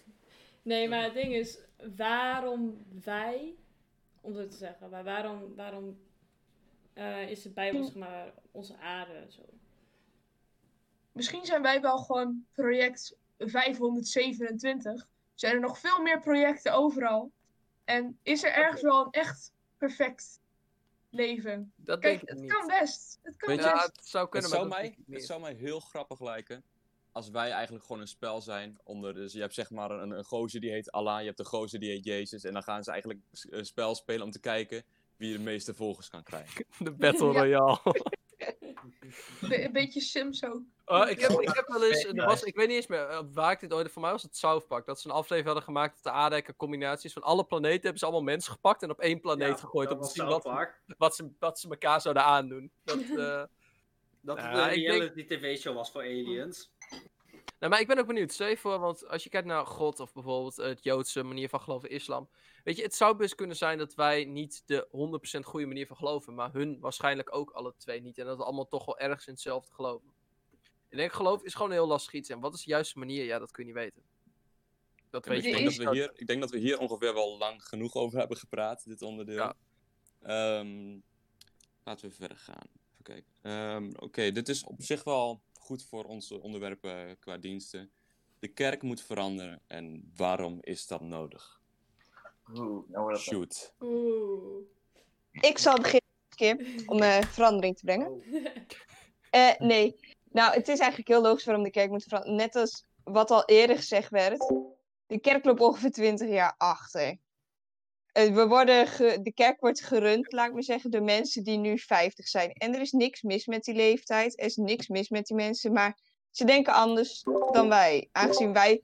nee, maar het ding is, waarom wij, om zo te zeggen, maar waarom, waarom eh, is de Bijbel, zeg maar, onze aarde zo? misschien zijn wij wel gewoon project 527. Zijn er nog veel meer projecten overal. En is er ergens wel een echt perfect leven? Dat Kijk, denk ik het niet. kan best. Het kan Weet je, het zou Het kunnen, maar mij, het zou heel grappig lijken als wij eigenlijk gewoon een spel zijn onder. Dus je hebt zeg maar een, een gozer die heet Allah, je hebt een gozer die heet Jezus. En dan gaan ze eigenlijk een spel spelen om te kijken wie de meeste volgers kan krijgen. De Battle. Royale. Be- een beetje Sims ook. Oh, ik, heb, ik heb wel eens, er was, ik weet niet eens meer eh, waar ik dit ooit, voor mij was het South Park, dat ze een aflevering hadden gemaakt dat de aarde een combinatie is van alle planeten, hebben ze allemaal mensen gepakt en op één planeet Ja, gegooid om te zien wat, wat, ze, wat ze elkaar zouden aandoen. Dat, eh, Dat het een ik denk- reality tv-show was voor aliens. Nou, maar ik ben ook benieuwd. Stel je voor, want als je kijkt naar God of bijvoorbeeld het Joodse manier van geloven, islam. Weet je, het zou best kunnen zijn dat wij niet de 100% goede manier van geloven, maar hun waarschijnlijk ook alle twee niet. En dat we allemaal toch wel ergens in hetzelfde geloven. Ik denk, geloof is gewoon een heel lastig iets. En wat is de juiste manier? Ja, dat kun je niet weten. Dat weet ik, je denk niet. dat we hier, ik denk dat we hier ongeveer wel lang genoeg over hebben gepraat, dit onderdeel. Ja. Ehm, laten we verder gaan. Even kijken. Ehm, Oké, dit is op zich wel goed voor onze onderwerpen qua diensten. De kerk moet veranderen en waarom is dat nodig? Oeh, nou Shoot. Oeh. Ik zal beginnen, Kim, om eh, verandering te brengen. Oh. Eh, nee. Nou, het is eigenlijk heel logisch waarom de kerk moet veranderen. Net als wat al eerder gezegd werd. De kerk loopt ongeveer 20 jaar achter. Eh, we worden de kerk wordt gerund, laat ik maar zeggen, door mensen die nu 50 zijn. En er is niks mis met die leeftijd. Er is niks mis met die mensen. Maar ze denken anders dan wij. Aangezien wij,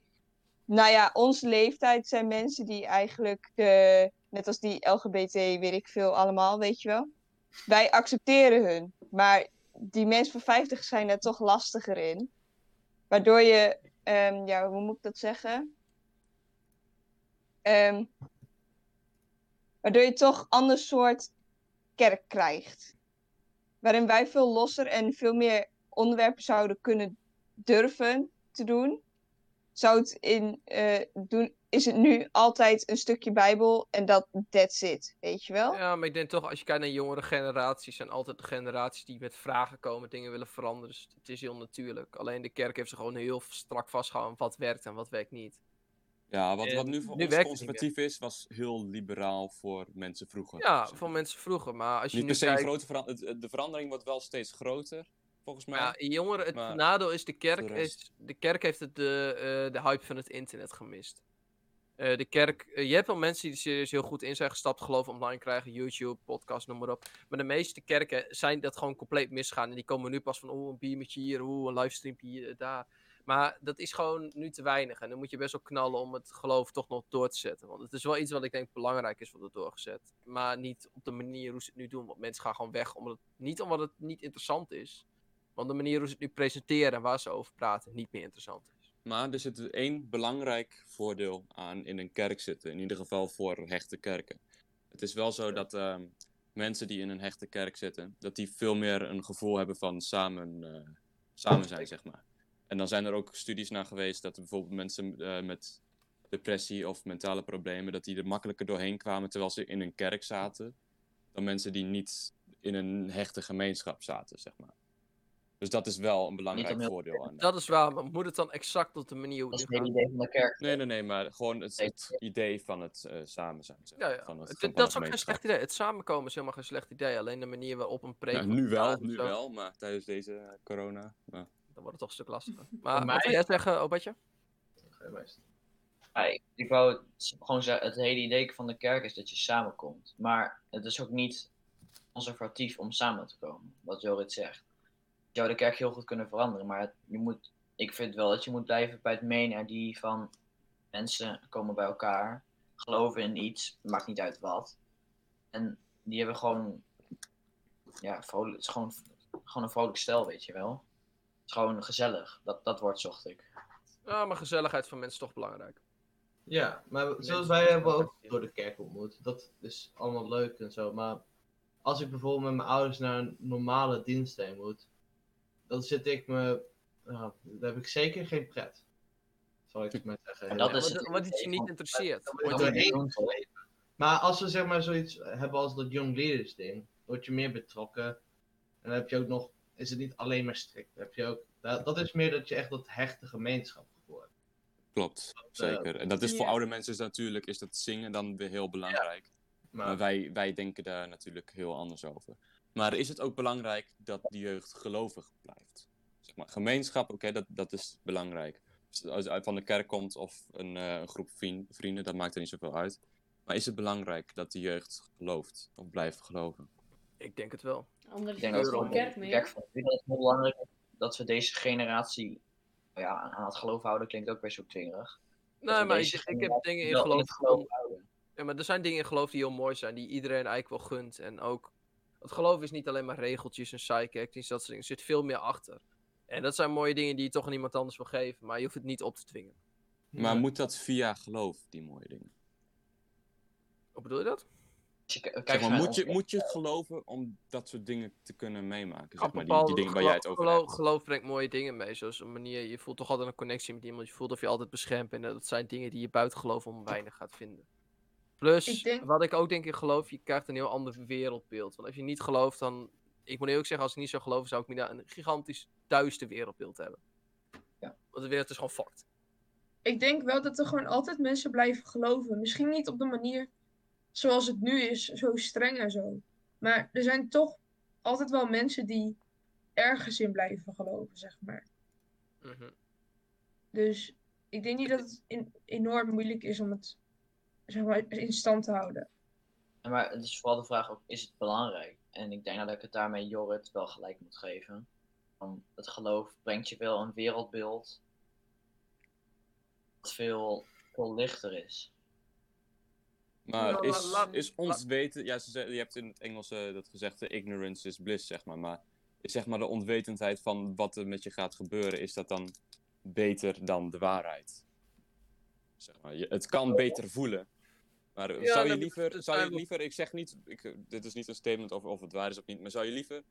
nou ja, onze leeftijd zijn mensen die eigenlijk net als die LGBT, weet ik veel allemaal, weet je wel. Wij accepteren hun. Maar die mensen van 50 zijn er toch lastiger in. Waardoor je, ehm, ja, hoe moet ik dat zeggen? Ehm, waardoor je toch ander soort kerk krijgt. Waarin wij veel losser en veel meer onderwerpen zouden kunnen durven te doen. Zou het in, eh, doen, is het nu altijd een stukje Bijbel en dat that's it, weet je wel? Ja, maar ik denk toch, als je kijkt naar jongere generaties, zijn altijd de generaties die met vragen komen, dingen willen veranderen. Dus het is heel natuurlijk. Alleen de kerk heeft zich gewoon heel strak vastgehouden wat werkt en wat werkt niet. Ja, wat, wat nu voor nu ons conservatief is, was heel liberaal voor mensen vroeger. Ja, zeg voor mensen vroeger. Maar als je Niet nu per se een kijkt, grote verandering. De verandering wordt wel steeds groter, volgens mij. ja, jongeren, het maar nadeel is de kerk, de is, de kerk heeft het de, eh, de hype van het internet gemist. Eh, de kerk, eh, je hebt wel mensen die er serieus heel goed in zijn gestapt, geloof online krijgen, YouTube, podcast, noem maar op. Maar de meeste kerken zijn dat gewoon compleet misgaan. En die komen nu pas van, oeh, een biertje hier, oeh, een livestreampje hier, daar. Maar dat is gewoon nu te weinig. En dan moet je best wel knallen om het geloof toch nog door te zetten. Want het is wel iets wat ik denk belangrijk is, wat er doorgezet. Maar niet op de manier hoe ze het nu doen. Want mensen gaan gewoon weg, omdat het, niet omdat het niet interessant is. Want de manier hoe ze het nu presenteren en waar ze over praten, niet meer interessant is. Maar er zit één belangrijk voordeel aan in een kerk zitten. In ieder geval voor hechte kerken. Het is wel zo dat ehm, mensen die in een hechte kerk zitten, dat die veel meer een gevoel hebben van samen, eh, samen zijn, zeg maar. En dan zijn er ook studies naar geweest dat bijvoorbeeld mensen eh, met depressie of mentale problemen, dat die er makkelijker doorheen kwamen terwijl ze in een kerk zaten, dan mensen die niet in een hechte gemeenschap zaten, zeg maar. Dus dat is wel een belangrijk heel- voordeel aan. Dat is waar, maar moet het dan exact op de manier hoe Dat het is het idee van de kerk. Nee, nee, nee, maar gewoon het, het idee van het eh, samen zijn. Zeg, Ja, ja. Van het, Het- van dat is ook geen slecht idee. Het samenkomen is helemaal geen slecht idee. Alleen de manier waarop een preek Ja, nu wel, nu zo, wel, maar tijdens deze eh, corona. Maar... Dan wordt het toch een stuk lastiger. Maar mij- wat wil jij zeggen, Obatje? Ja, ik, ik wou gewoon zeggen, het hele idee van de kerk is dat je samenkomt. Maar het is ook niet conservatief om samen te komen, wat Jorrit zegt. Zou de kerk heel goed kunnen veranderen, maar het- je moet, ik vind wel dat je moet blijven bij het main idee van mensen komen bij elkaar, geloven in iets, maakt niet uit wat. En die hebben gewoon, ja, vrolijk, het is gewoon, gewoon een vrolijk stel, weet je wel. Het is gewoon gezellig, dat, dat woord zocht ik. Ja, maar gezelligheid van mensen is toch belangrijk. Ja, maar zoals wij hebben ook door de kerk ontmoet. Dat is allemaal leuk en zo. Maar als ik bijvoorbeeld met mijn ouders naar een normale dienst heen moet, dan zit ik me. Nou, dan heb ik zeker geen pret. Zal ik het maar zeggen. En dat is het Wat, iets je niet interesseert. Dan word je. Maar als we zeg maar zoiets hebben als dat Young Leaders ding, word je meer betrokken. En dan heb je ook nog, is het niet alleen maar strikt. Dan heb je ook, dat, dat is meer dat je echt dat hechte gemeenschap gevoel hebt. Klopt, eh, zeker. En dat is voor ja. oude mensen is natuurlijk is dat zingen dan weer heel belangrijk. Maar, Maar wij, wij denken daar natuurlijk heel anders over. Maar is het ook belangrijk dat de jeugd gelovig blijft? Zeg maar, gemeenschap, oké, dat, dat is belangrijk. Dus als je uit van de kerk komt of een, eh, een groep vrien- vrienden, dat maakt er niet zoveel uit. Maar is het belangrijk dat de jeugd gelooft of blijft geloven? Ik denk het wel. Anders Ik denk dat er het kerk meer. kerk van nu dat het heel belangrijk is dat we deze generatie ja, aan het geloof houden, klinkt ook weer zo twingerig. Dat Nee, maar ik, ik heb dingen in geloof. het geloof houden. Ja, maar er zijn dingen in geloof die heel mooi zijn, die iedereen eigenlijk wel gunt. En ook, het geloof is niet alleen maar regeltjes en psychiatrisch, dat soort dingen. Er zit veel meer achter. En dat zijn mooie dingen die je toch aan iemand anders wil geven, maar je hoeft het niet op te dwingen. Maar moet dat via geloof, die mooie dingen? Hoe bedoel je dat? Als je k- Zeg kijkt maar, moet, je, moet je geloven om dat soort dingen te kunnen meemaken? Zeg Op maar, die, bepaalde die dingen waar jij het over geloof, hebt. geloof brengt mooie dingen mee. Zoals een manier, je voelt toch altijd een connectie met iemand. Je voelt of je altijd beschermd bent. En dat zijn dingen die je buiten geloof om weinig gaat vinden. Plus, Ik denk- wat ik ook denk in geloof, je krijgt een heel ander wereldbeeld. Want als je niet gelooft, dan... Ik moet eerlijk zeggen, als ik niet zou geloven, zou ik meer een gigantisch duister wereldbeeld hebben. Ja. Want de wereld is gewoon fucked. Ik denk wel dat er gewoon altijd mensen blijven geloven. Misschien niet op de manier zoals het nu is, zo streng en zo. Maar er zijn toch altijd wel mensen die ergens in blijven geloven, zeg maar. Mhm. Dus ik denk niet dat het in- enorm moeilijk is om het zeg maar, in stand te houden. Maar het is vooral de vraag ook, is het belangrijk? En ik denk dat ik het daarmee Jorrit wel gelijk moet geven. Van het geloof brengt je wel een wereldbeeld dat veel, veel lichter is. Maar Nou, is, is ons weten, ja, ze je hebt in het Engels eh, dat gezegde ignorance is bliss, zeg maar. Maar is zeg maar de onwetendheid van wat er met je gaat gebeuren, is dat dan beter dan de waarheid? Zeg maar, je, het kan beter voelen. Maar Ja, zou je liever, zou je liever, ik zeg niet, ik, dit is niet een statement over of het waar is of niet, maar zou je liever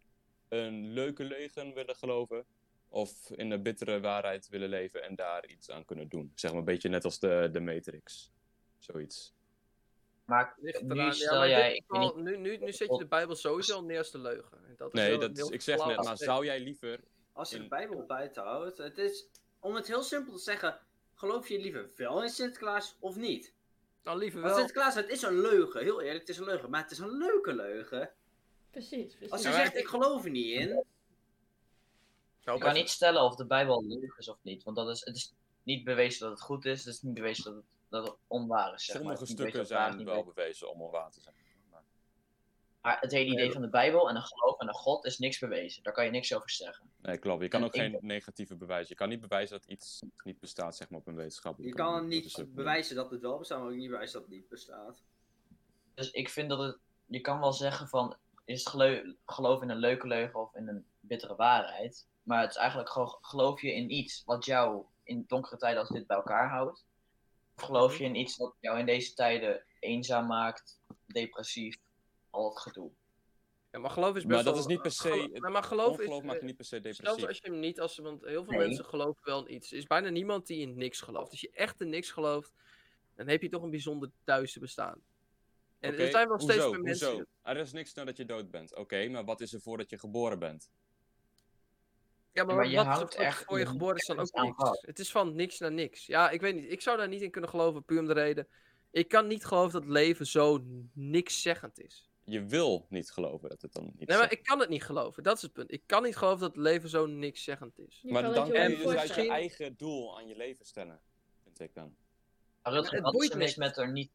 een leuke leugen willen geloven? Of in de bittere waarheid willen leven en daar iets aan kunnen doen? Zeg maar een beetje net als de, de Matrix. Zoiets. Maar nu stel jij, ik weet geval- nu, nu, nu zet je de Bijbel sowieso al neer als de leugen. En dat is Nee, dat is, ik zeg net, maar aspect. zou jij liever Als je de Bijbel buiten houdt, het is, om het heel simpel te zeggen, geloof je liever wel in Sinterklaas of niet? Dan liever Want wel. Sinterklaas, het is een leugen, heel eerlijk, het is een leugen, maar het is een leuke leugen. Precies, precies. Als je Ja, maar zegt, ik geloof er niet in, Zou Je kan niet stellen of de Bijbel leugen is of niet. Want dat is, het is niet bewezen dat het goed is. Het is niet bewezen dat het, dat het onwaar is. Zeg maar. Sommige Het is niet bewezen stukken zijn wel bewezen om onwaar te zijn. Maar- het hele idee van de Bijbel en een geloof en een God is niks bewezen. Daar kan je niks over zeggen. Nee, klopt. Je kan En ook geen negatieve bewijs. Je kan niet bewijzen dat iets niet bestaat, zeg maar, op een je wetenschappelijke kan. Dat niet bewijzen dat het wel bestaat, maar ook niet bewijzen dat het niet bestaat. Dus ik vind dat het. Je kan wel zeggen van. Is het gelo- geloof in een leuke leugen of in een bittere waarheid? Maar het is eigenlijk gewoon. Geloof je in iets wat jou in donkere tijden als dit bij elkaar houdt? Of geloof je in iets dat jou in deze tijden eenzaam maakt, depressief, al het gedoe? Ja, maar geloof is best Maar dat wel- is niet per se- gelo- Nee, maar geloof is... Maakt je eh, niet per se Zelfs depressief. als je hem niet, als, want heel veel Nee. mensen geloven wel in iets. Er is bijna niemand die in niks gelooft. Als je echt in niks gelooft, dan heb je toch een bijzonder duister bestaan. En er zijn wel steeds meer mensen. Hoezo? Er is niks nadat je dood bent. Oké, maar wat is er voordat je geboren bent? Ja, maar, maar je wat houdt wat echt voor je geboren is dan ook niks. Het is van niks naar niks. Ja, ik weet niet. Ik zou daar niet in kunnen geloven, puur om de reden. Ik kan niet geloven dat leven zo nikszeggend is. Je wil niet geloven dat het dan niet Nee, maar ik kan het niet geloven. Dat is het punt. Ik kan niet geloven dat het leven zo nikszeggend is. Je Maar dan kan je je dus uit je eigen doel aan je leven stellen. Vind ik dan. Maar Rutger, het wat is boeit er mis niks. met er niet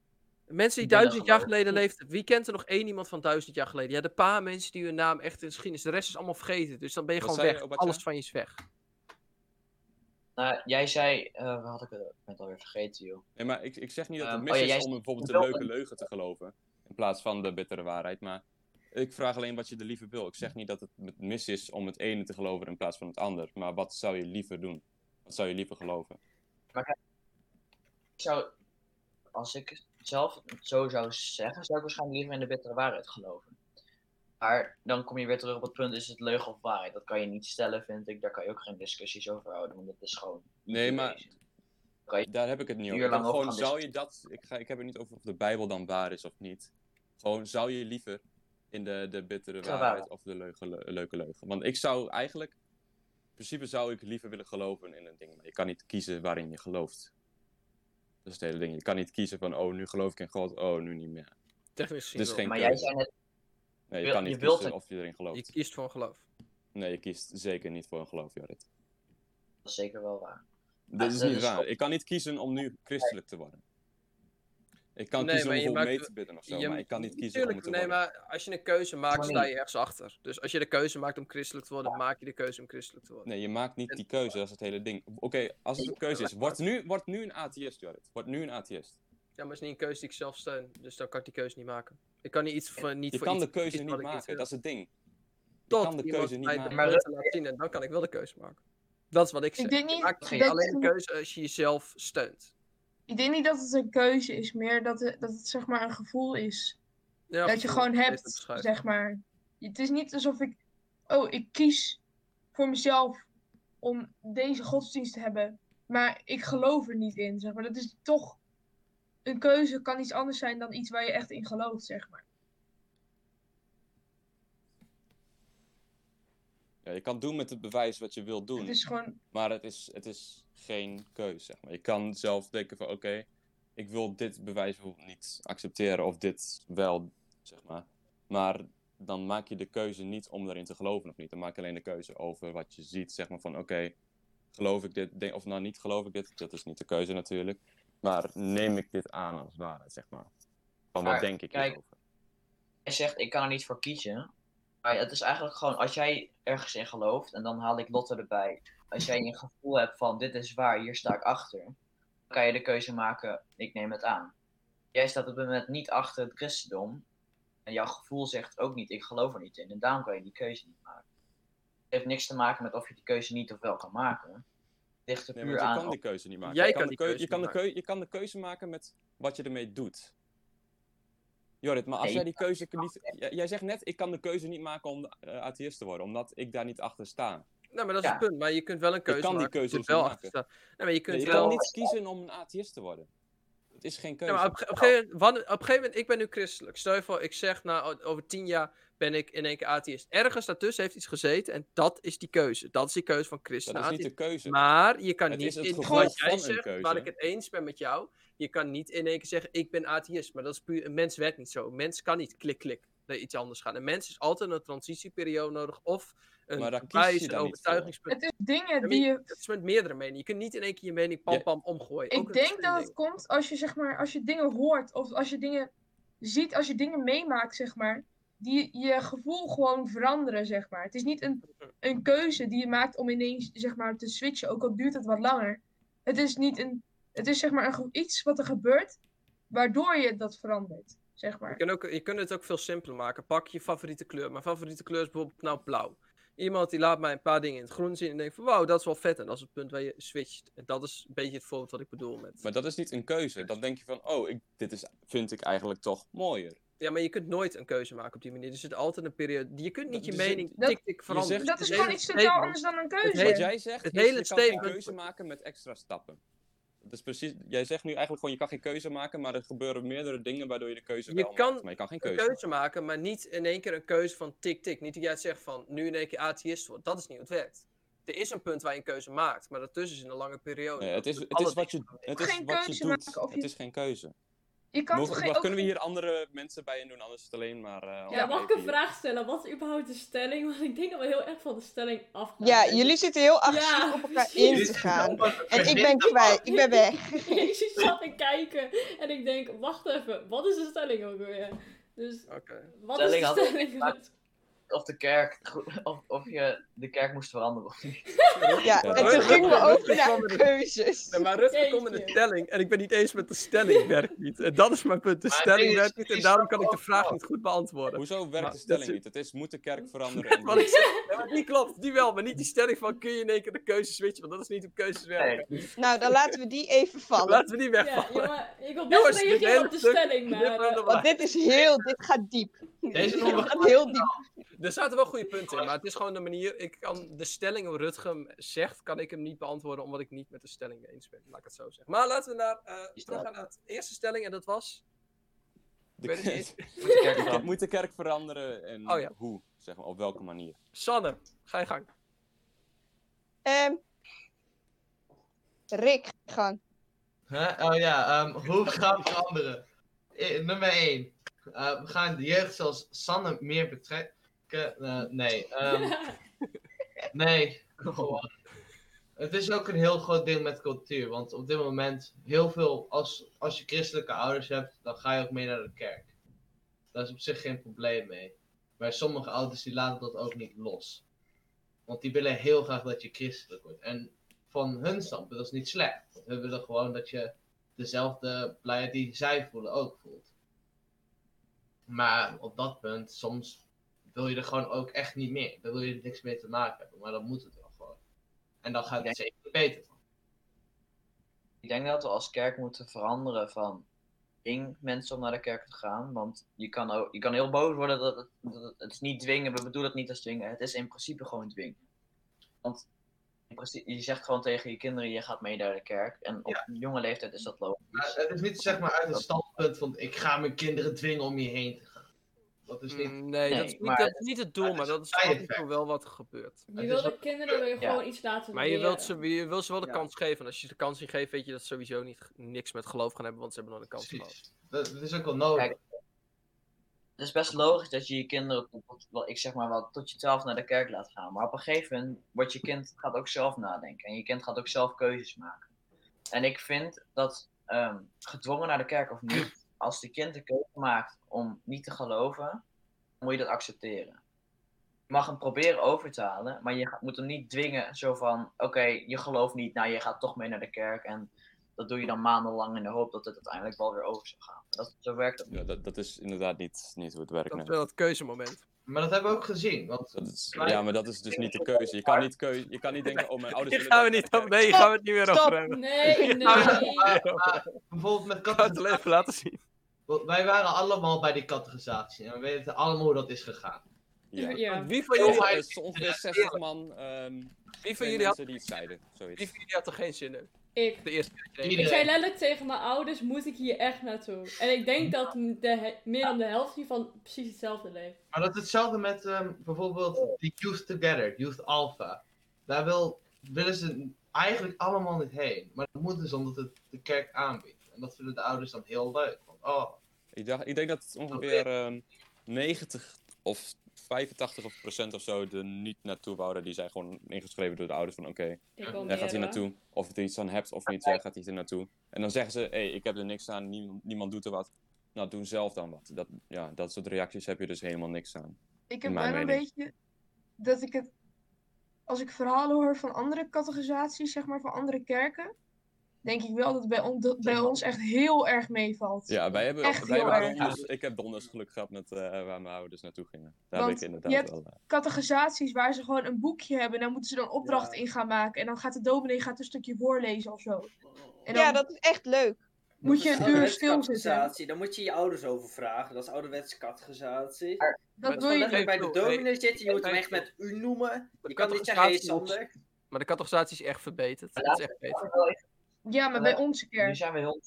Mensen die duizend jaar geleden leefden. Wie kent er nog één iemand van duizend jaar geleden? Ja, de paar mensen die hun naam echt in de geschiedenis. De rest is allemaal vergeten. Dus dan ben je Wat gewoon je, weg. Alles van je is weg. Nou, jij zei, eh waar had ik het? Ik ben het alweer vergeten, joh. Nee, maar ik, ik zeg niet dat het Ehm, mis oh ja, is om bijvoorbeeld de wil leuke een- leugen te geloven. In plaats van de bittere waarheid. Maar ik vraag alleen wat je er liever wil. Ik zeg niet dat het mis is om het ene te geloven in plaats van het ander. Maar wat zou je liever doen? Wat zou je liever geloven? Ik zou, als ik zelf zo zou zeggen, zou ik waarschijnlijk liever in de bittere waarheid geloven. Maar dan kom je weer terug op het punt, is het leugen of waarheid? Dat kan je niet stellen, vind ik. Daar kan je ook geen discussies over houden, want dat is gewoon Nee, maar- Daar heb ik het niet over. Gewoon, zou je dat... Ik, ga, ik heb het niet over of de Bijbel dan waar is of niet. Gewoon, zou je liever in de, de bittere waarheid of de leuke, le- leuke leugen? Want ik zou eigenlijk... In principe zou ik liever willen geloven in een ding. Maar je kan niet kiezen waarin je gelooft. Dat is het hele ding. Je kan niet kiezen van, oh, nu geloof ik in God, oh, nu niet meer. Technisch gezien Dus Maar jij zei net, Nee, je wil- kan niet je kiezen het- of je erin Je gelooft. kiest voor een geloof. Nee, je kiest zeker niet voor een geloof, Jorrit. dat is zeker wel waar. Dat is dat niet is waar. Ik kan niet kiezen om nu christelijk te worden. Ik kan Nee, kiezen maar om je mee maakt- te bidden of zo, Je- maar ik kan niet kiezen om Tuurlijk, te nee, worden. maar als je een keuze maakt, sta je ergens achter. Dus als je de keuze maakt om christelijk te worden, maak je de keuze om christelijk te worden. Nee, je maakt niet die keuze, dat is het hele ding. Oké, als het een keuze is, word nu, word nu een atheïst, Jorrit. Word nu een atheïst. Ja, maar het is niet een keuze die ik zelf steun. Dus dan kan ik die keuze niet maken. Ik kan niet iets voor, niet Je voor kan iets de keuze niet maken, dat is het ding. Je Tot kan de keuze niet maken. Maar laat zien en dan kan ik wel de keuze maken. Dat is wat ik zeg. Ik denk Je niet maakt dat alleen de je- keuze als je jezelf steunt. Ik denk niet dat het een keuze is, meer dat het, dat het zeg maar een gevoel is. Ja, dat je gewoon hebt, zeg maar. Het is niet alsof ik, oh, ik kies voor mezelf om deze godsdienst te hebben, maar ik geloof er niet in, zeg maar. Dat is toch, een keuze kan iets anders zijn dan iets waar je echt in gelooft, zeg maar. Ja, je kan doen met het bewijs wat je wilt doen, Het is gewoon, maar het is, het is geen keuze, zeg maar. Je kan zelf denken van, oké, ik wil dit bewijs bijvoorbeeld niet accepteren of dit wel, zeg maar. Maar dan maak je de keuze niet om erin te geloven of niet. Dan maak je alleen de keuze over wat je ziet, zeg maar van, oké, geloof ik dit, denk- of nou niet geloof ik dit, dat is niet de keuze natuurlijk. Maar neem ik dit aan als waarheid, zeg maar. Van wat Maar, denk ik kijk, hierover? Jij zegt, ik kan er niet voor kiezen. Maar het is eigenlijk gewoon, als jij ergens in gelooft, en dan haal ik Lotte erbij. Als jij een gevoel hebt van, dit is waar, hier sta ik achter. Dan kan je de keuze maken, ik neem het aan. Jij staat op het moment niet achter het christendom. En jouw gevoel zegt ook niet, ik geloof er niet in. En daarom kan je die keuze niet maken. heeft niks te maken met of je die keuze niet of wel kan maken. Het ligt er Nee, puur want je aan. kan of- die keuze niet maken. Jij je kan de keuze je kan de Je kan de keuze maken met wat je ermee doet. Jorrit, maar als Nee, jij die keuze niet... Jij, zegt net, ik kan de keuze niet maken om eh, atheïst te worden, omdat ik daar niet achter sta. Nou, maar dat is Ja. het punt. Maar je kunt wel een keuze kan die maken. keuze je kunt wel niet achter staan. Nee, maar je kunt Nee, je wel... kan niet kiezen om een atheïst te worden. Het is geen Ja, keuze. maar op, een gegeven moment, wanneer- op een gegeven moment, ik ben nu christelijk. Stel je voor, ik zeg, nou, over tien jaar ben ik in één keer atheïst. Ergens daartussen heeft iets gezeten en dat is die keuze. Dat is die keuze van christen dat is niet de keuze. Maar je kan Het niet is het in wat jij zegt, keuze. waar ik het eens ben met jou. Je kan niet in één keer zeggen, ik ben atheïst. Maar dat is puur, een mens werkt niet zo. Een mens kan niet klik, klik naar iets anders gaan. Een mens is altijd een transitieperiode nodig. Of een voor. overtuigingspunt. Het is dingen die je- Het is met meerdere meningen. Je kunt niet in één keer je mening pam Ja. pam omgooien. Ik denk dat het komt als je, zeg maar, als je dingen hoort of als je dingen ziet, als je dingen meemaakt, zeg maar, die je gevoel gewoon veranderen, zeg maar. Het is niet een, een keuze die je maakt om ineens, zeg maar, te switchen, ook al duurt het wat langer. Het is niet een, het is zeg maar een, iets wat er gebeurt, waardoor je dat verandert, zeg Je maar. kunt, ook, je kunt het ook veel simpeler maken. Pak je favoriete kleur. Mijn favoriete kleur is bijvoorbeeld nou blauw. Iemand die laat mij een paar dingen in het groen zien en denkt van wauw, dat is wel vet. En dat is het punt waar je switcht. En dat is een beetje het voorbeeld wat ik bedoel met... Maar dat is niet een keuze. Dan denk je van, oh, ik, dit is, vind ik eigenlijk toch mooier. Ja, maar je kunt nooit een keuze maken op die manier. Er zit altijd een periode... Je kunt niet je Dus je- mening dat- tik tik veranderen. zegt- Dat is Het gewoon iets totaal anders dan een het keuze. jij zegt, het hele je kan statement- keuze maken met extra stappen. Is precies, jij zegt nu eigenlijk gewoon, je kan geen keuze maken, maar er gebeuren meerdere dingen waardoor je de keuze Je wel kan maakt. Maar je kan geen Een keuze, keuze maken, maar niet in één keer een keuze van tik tik. Niet dat jij zegt van nu in één keer atheïst wordt. Dat is niet hoe het werkt. Er is een punt waar je een keuze maakt, maar daartussen is een lange periode. Nee, het is, het is wat je, het is Geen wat je keuze doet. maken of Het is geen keuze. Je kan Mogen, toch geen, wacht, ook kunnen we hier andere mensen bij in doen, anders is het alleen maar... eh, Ja, mag ik een hier. vraag stellen? Wat is überhaupt de stelling? Want ik denk dat we heel erg van de stelling afgaan. Ja, jullie zitten heel agressief Ja, op elkaar precies. in te gaan. En ik ben kwijt, ik ben weg. Jezus zat te kijken en ik denk, wacht even, wat is de stelling ook weer? Dus, Oké. wat Stelling is de had- stelling? Of de kerk, of, of je de kerk moest veranderen of niet. Ja, en toen gingen we over naar keuzes. Nee, maar Rutger komt een Jeetje. stelling en ik ben niet eens met de stelling werkt niet. En dat is mijn punt. De Maar stelling is, werkt niet en daarom kan ik de vraag niet goed beantwoorden. Hoezo werkt Maar de stelling niet? Het is, moet de kerk veranderen. Wat ik zeg. Maar die klopt, die wel, maar niet die stelling van kun je in één keer de keuze switchen, want dat is niet hoe keuzes werken. Nee, Nou, dan laten we die even vallen. Laten we die Ja, wegvallen. jongen, ik wil best reageren op de stelling, maar... eh, Want dit is heel, dit gaat diep. Deze gaat heel diep. Er zaten wel goede punten in, maar het is gewoon de manier. Ik kan de stelling hem zegt, kan ik hem niet beantwoorden omdat ik niet met de stelling eens ben. Laat ik het zo zeggen. Maar laten we naar, eh teruggaan naar de eerste stelling en dat was. De niet. moet de kerk moet de kerk veranderen en Oh ja. hoe? Zeg maar, op welke manier? Sanne, ga je gang. Ehm Rick, gang. Huh? Oh ja, ehm, hoe gaan we veranderen? Eh, nummer 1. we gaan de jeugd zoals Sanne meer betrekken. Eh, nee, ehm, nee. Gewoon. Het is ook een heel groot ding met cultuur. Want op dit moment, heel veel, als, als je christelijke ouders hebt, dan ga je ook mee naar de kerk. Daar is op zich geen probleem mee. Maar sommige ouders die laten dat ook niet los. Want die willen heel graag dat je christelijk wordt. En van hun standpunt, dat is niet slecht. Want hun willen gewoon dat je dezelfde blijheid die zij voelen ook voelt. Maar op dat punt, soms wil je er gewoon ook echt niet meer. Dan wil je er niks mee te maken hebben. Maar dan moet het wel gewoon. En dan gaat het zeker beter. Ik denk dat we als kerk moeten veranderen van dwing mensen om naar de kerk te gaan. Want je kan, ook, je kan heel boos worden dat het, dat het, het is niet dwingen. We bedoelen het niet als dwingen. Het is in principe gewoon dwingen. Want je zegt gewoon tegen je kinderen, je gaat mee naar de kerk. En op jonge leeftijd is dat logisch. Maar het is niet zeg maar uit het standpunt van ik ga mijn kinderen dwingen om hierheen te gaan. Dat is niet. Mm, Nee, dat is niet, maar dat is niet het doel, het maar dat is een af en side toe wel wat er gebeurt. Je wil de kinderen wil je Ja. gewoon iets laten Maar je wilt, ze, je wilt ze wel de Ja. kans geven. En als je de kans niet geeft, weet je dat ze sowieso niet, niks met geloof gaan hebben, want ze hebben nog een kans gehad. Dat, dat is ook wel nodig. Kijk, Het is best logisch dat je je kinderen, ik zeg maar wel, tot je twaalf naar de kerk laat gaan. Maar op een gegeven moment wordt je kind gaat ook zelf nadenken. En je kind gaat ook zelf keuzes maken. En ik vind dat ehm, gedwongen naar de kerk of niet, als die kind de keuze maakt om niet te geloven, moet je dat accepteren. Je mag hem proberen over te halen, maar je gaat- moet hem niet dwingen zo van, oké, je gelooft niet, nou je gaat toch mee naar de kerk. En dat doe je dan maandenlang in de hoop dat het uiteindelijk wel weer over zou gaan. Dat, zo werkt dat niet. Ja, dat, dat is inderdaad niet, niet hoe het werkt. Dat is wel het keuzemoment. Maar dat hebben we ook gezien. Want Dat is, ja, maar dat is dus niet de keuze. Je kan niet, je kan niet denken, oh mijn ouders Hier willen gaan we niet ik op. de gaan we het niet meer Stop. over hebben. Nee, nee. Maar bijvoorbeeld met Ik ga het even laten zien. Wij waren allemaal bij die categorisatie. En we weten allemaal hoe dat is gegaan. Ja. Ja. Wie van jullie, ongeveer 60 man. ehm wie van jullie had, die het zeiden. wie Zoiets. van jullie had er geen zin in? Ik. De eerste. Ik zei letterlijk tegen mijn ouders, moet ik hier echt naartoe? En ik denk dat de, meer dan de helft hiervan precies hetzelfde leeft. Maar dat is hetzelfde met ehm, bijvoorbeeld die Youth Together, Youth Alpha. Daar wil, willen ze eigenlijk allemaal niet heen. Maar dat moeten ze omdat het de kerk aanbiedt. En dat vinden de ouders dan heel leuk. Oh, Ik, dacht, ik denk dat het ongeveer ehm 90 of 85 of procent of zo er niet naartoe wouden. Die zijn gewoon ingeschreven door de ouders van oké, jij gaat hoor. naartoe. Of je er iets aan hebt of niet, jij gaat hier naartoe. En dan zeggen ze, hé, hey, ik heb er niks aan, niemand, niemand doet er wat. Nou, doen zelf dan wat. Dat, ja, dat soort reacties heb je dus helemaal niks aan. Ik heb mijn wel een mening. beetje dat ik het. Als ik verhalen hoor van andere categorisaties, zeg maar van andere kerken, denk ik wel dat het bij, on- dat bij ons echt heel erg meevalt. Ja, wij hebben, Echt wij heel hebben erg. donders, ik heb donders geluk gehad met eh, waar mijn ouders naartoe gingen. Daar Want heb ik je inderdaad hebt- wel... eh, Categorisaties waar ze gewoon een boekje hebben en dan moeten ze dan opdrachten in gaan maken. En dan gaat de dominee gaat een stukje voorlezen of zo. En dan Ja, dat is echt leuk. moet je een uur Ouderwetse stilzitten. Dan moet je je ouders over vragen. Dat is ouderwetse categorisatie. Maar- Dat doe je niet. bij de dominee zitten, je moet hem echt met u noemen. de Je kan niet zeggen, hey Sander. Maar de categorisatie is echt verbeterd. Dat is echt beter. Ja, maar bij onze Nu kerk. zijn we heel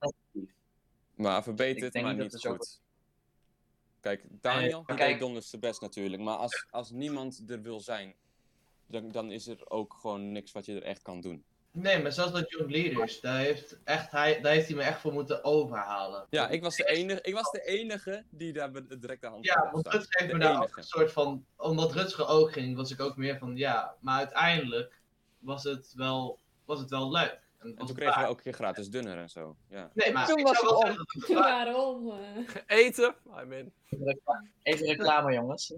negatief. Maar verbeterd, maar niet goed. Kijk, Daniel, die kijk- deed donders best natuurlijk. Maar als, als niemand er wil zijn, dan, dan is er ook gewoon niks wat je er echt kan doen. nee, maar zelfs dat Young Leaders, daar heeft, echt, hij, daar heeft hij me echt voor moeten overhalen. Ja, ik was de enige, ik was de enige die daar direct de hand Ja, want. Rutger heeft De me daar ook enige. een soort van... Omdat Rutger ook ging, was ik ook meer van ja. Maar uiteindelijk was het wel, was het wel leuk. En, En toen kregen we ook een keer gratis dunner en zo. Ja. Nee, maar Toen ik was het waar Waarom? Eten. I'm in. Even reclame, jongens.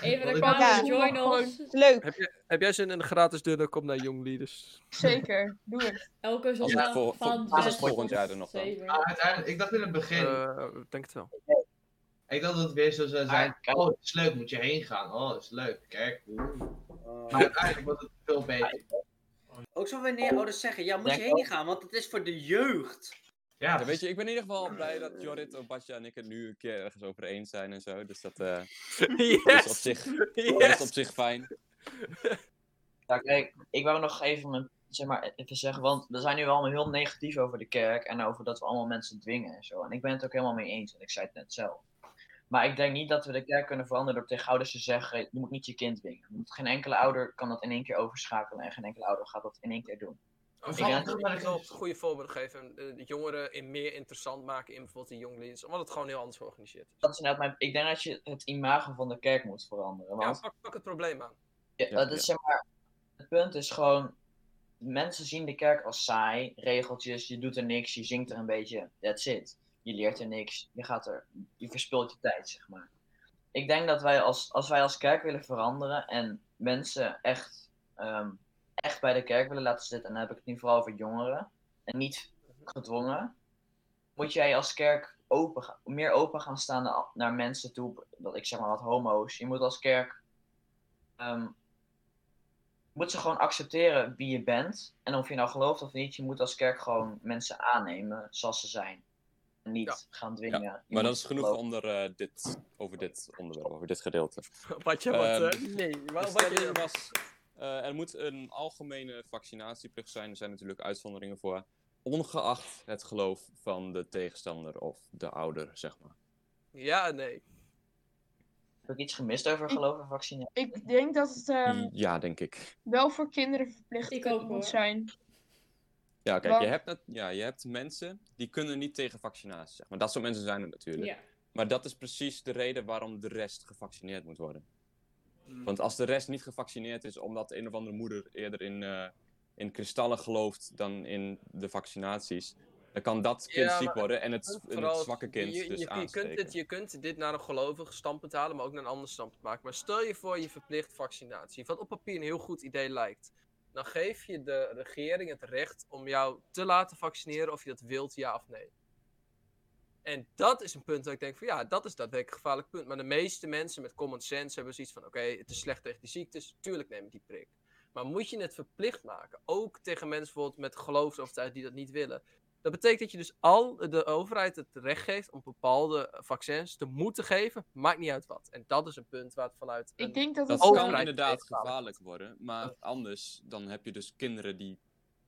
Even reclame, Ja. join ons. leuk. Heb, je, heb jij zin in een gratis dunner? Kom naar Young Leaders. Zeker, doe het. Elke zondag vol- van vol- volgend jaar er nog zeven. Maar uiteindelijk, ik dacht in het begin, Eh, ik denk het wel. ik dacht dat het weer zo zou zijn. kijk. Oh, het is leuk, moet je heen gaan. Oh, het is leuk, kijk. oeh. Uh, Maar uiteindelijk was het veel beter. Ook zo wanneer ouders zeggen, ja, moet je heen gaan, want het is voor de jeugd. Ja, Ja, weet je, ik ben in ieder geval blij dat Jorrit, Obadja en ik het nu een keer ergens over eens zijn en zo. Dus dat, eh, dat is op Yes! zich, dat is op zich fijn. Ja, kijk, ik wou nog even, mijn, zeg maar, even zeggen, want we zijn nu wel allemaal heel negatief over de kerk en over dat we allemaal mensen dwingen en zo. En ik ben het ook helemaal mee eens, want ik zei het net zelf. Maar ik denk niet dat we de kerk kunnen veranderen door tegen ouders te zeggen, je moet niet je kind dwingen. Want Geen enkele ouder kan dat in één keer overschakelen en geen enkele ouder gaat dat in één keer doen. Ik Ja. wil wel een goede voorbeeld geven. eh, De jongeren in meer interessant maken in bijvoorbeeld de Leaders. Omdat het gewoon heel anders georganiseerd is. Dat is inderdaad mijn, ik denk dat je het imago van de kerk moet veranderen. Ja, Want pak, pak het probleem aan. Ja, Ja, dat is, ja. zeg maar, het punt is gewoon, mensen zien de kerk als saai, regeltjes, je doet er niks, je zingt er een beetje, that's it. Je leert er niks, je gaat er, je verspilt je tijd, zeg maar. Ik denk dat wij als, als wij als kerk willen veranderen en mensen echt, ehm, echt bij de kerk willen laten zitten, en dan heb ik het nu vooral over jongeren, en niet gedwongen, moet jij als kerk open, meer open gaan staan naar, naar mensen toe, dat ik zeg maar wat homo's. Je moet als kerk je moet ze gewoon accepteren wie je bent. En of je nou gelooft of niet, je moet als kerk gewoon mensen aannemen zoals ze zijn. Niet Ja. gaan dwingen. Maar dat is genoeg onder, eh, dit, over dit onderwerp, over dit gedeelte. Wat je wat. Ehm, eh, nee, wat, je was, eh, er moet een algemene vaccinatieplicht zijn. Er zijn natuurlijk uitzonderingen voor. Ongeacht het geloof van de tegenstander of de ouder, zeg maar. Ja, nee. Heb ik iets gemist over geloof en vaccinatie? Ik denk dat het ehm, Ja, denk ik. wel voor kinderen verplicht Ik moet hoor. zijn. Ja, kijk, Want- je hebt, net, ja, je hebt mensen die kunnen niet tegen vaccinatie, zeg maar. Dat soort mensen zijn er natuurlijk. Ja. Maar dat is precies de reden waarom de rest gevaccineerd moet worden. Want als de rest niet gevaccineerd is omdat een of andere moeder eerder in, eh, in kristallen gelooft dan in de vaccinaties, dan kan dat kind Ja, ziek worden en het, en het zwakke kind je, je, dus je, kunt aansteken. dit, je kunt dit naar een gelovig standpunt halen, maar ook naar een ander standpunt maken. Maar stel je voor je verplicht vaccinatie, wat op papier een heel goed idee lijkt. Dan geef je de regering het recht om jou te laten vaccineren of je dat wilt, ja of nee. En dat is een punt dat ik denk van ja, dat is daadwerkelijk een gevaarlijk punt. Maar de meeste mensen met common sense hebben zoiets van oké, het is slecht tegen die ziektes, tuurlijk neem ik die prik. Maar moet je het verplicht maken, ook tegen mensen bijvoorbeeld met geloofsovertuiging die dat niet willen. Dat betekent dat je dus al de overheid het recht geeft om bepaalde vaccins te moeten geven, maakt niet uit wat. En dat is een punt waar het vanuit een Ik denk dat het kan inderdaad gevaarlijk worden, maar anders dan heb je dus kinderen die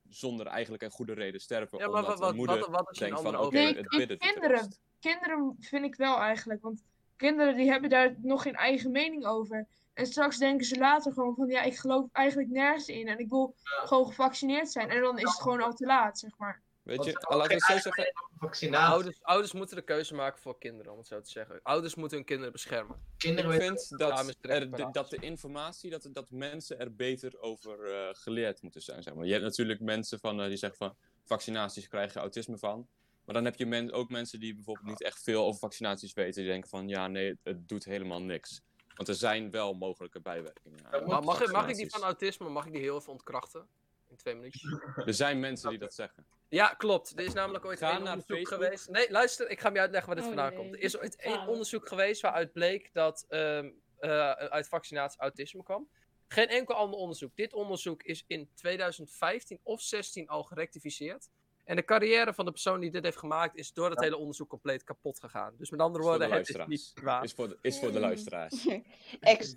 zonder eigenlijk een goede reden sterven. Ja, maar omdat wat- moeder wat- wat is een denkt van het bidden er kinderen. kinderen vind ik wel eigenlijk. Want kinderen die hebben daar nog geen eigen mening over. En straks denken ze later gewoon van ja, ik geloof eigenlijk nergens in. En ik wil gewoon gevaccineerd zijn. En dan is het gewoon al te laat, zeg maar. Weet je, het zo zeggen. Vaccinatie. Ouders, ouders moeten de keuze maken voor kinderen, om het zo te zeggen. Ouders moeten hun kinderen beschermen. Kinderen Ik vind dat, er, dat de informatie, dat, dat mensen er beter over eh, geleerd moeten zijn. Zeg maar. Je hebt natuurlijk mensen van, eh, die zeggen van vaccinaties krijg je autisme van. Maar dan heb je men, ook mensen die bijvoorbeeld niet echt veel over vaccinaties weten. Die denken van ja, nee, het, doet helemaal niks. Want er zijn wel mogelijke bijwerkingen. Maar mag, ik- mag ik die van autisme, mag ik die heel even ontkrachten? In twee minuutjes. Er zijn mensen die dat zeggen. Ja, klopt. Er is namelijk ooit één naar onderzoek Facebook. geweest. Nee, luister, ik ga hem je uitleggen waar dit Oh, vandaan nee. komt. Er is ooit één onderzoek geweest waaruit bleek dat ehm, eh, uit vaccinatie autisme kwam. Geen enkel ander onderzoek. Dit onderzoek is in 2015 of 16 al gerectificeerd. En de carrière van de persoon die dit heeft gemaakt is door dat hele onderzoek compleet kapot gegaan. Dus met andere de woorden, het is niet waar. Is voor de, is voor de luisteraars. Ex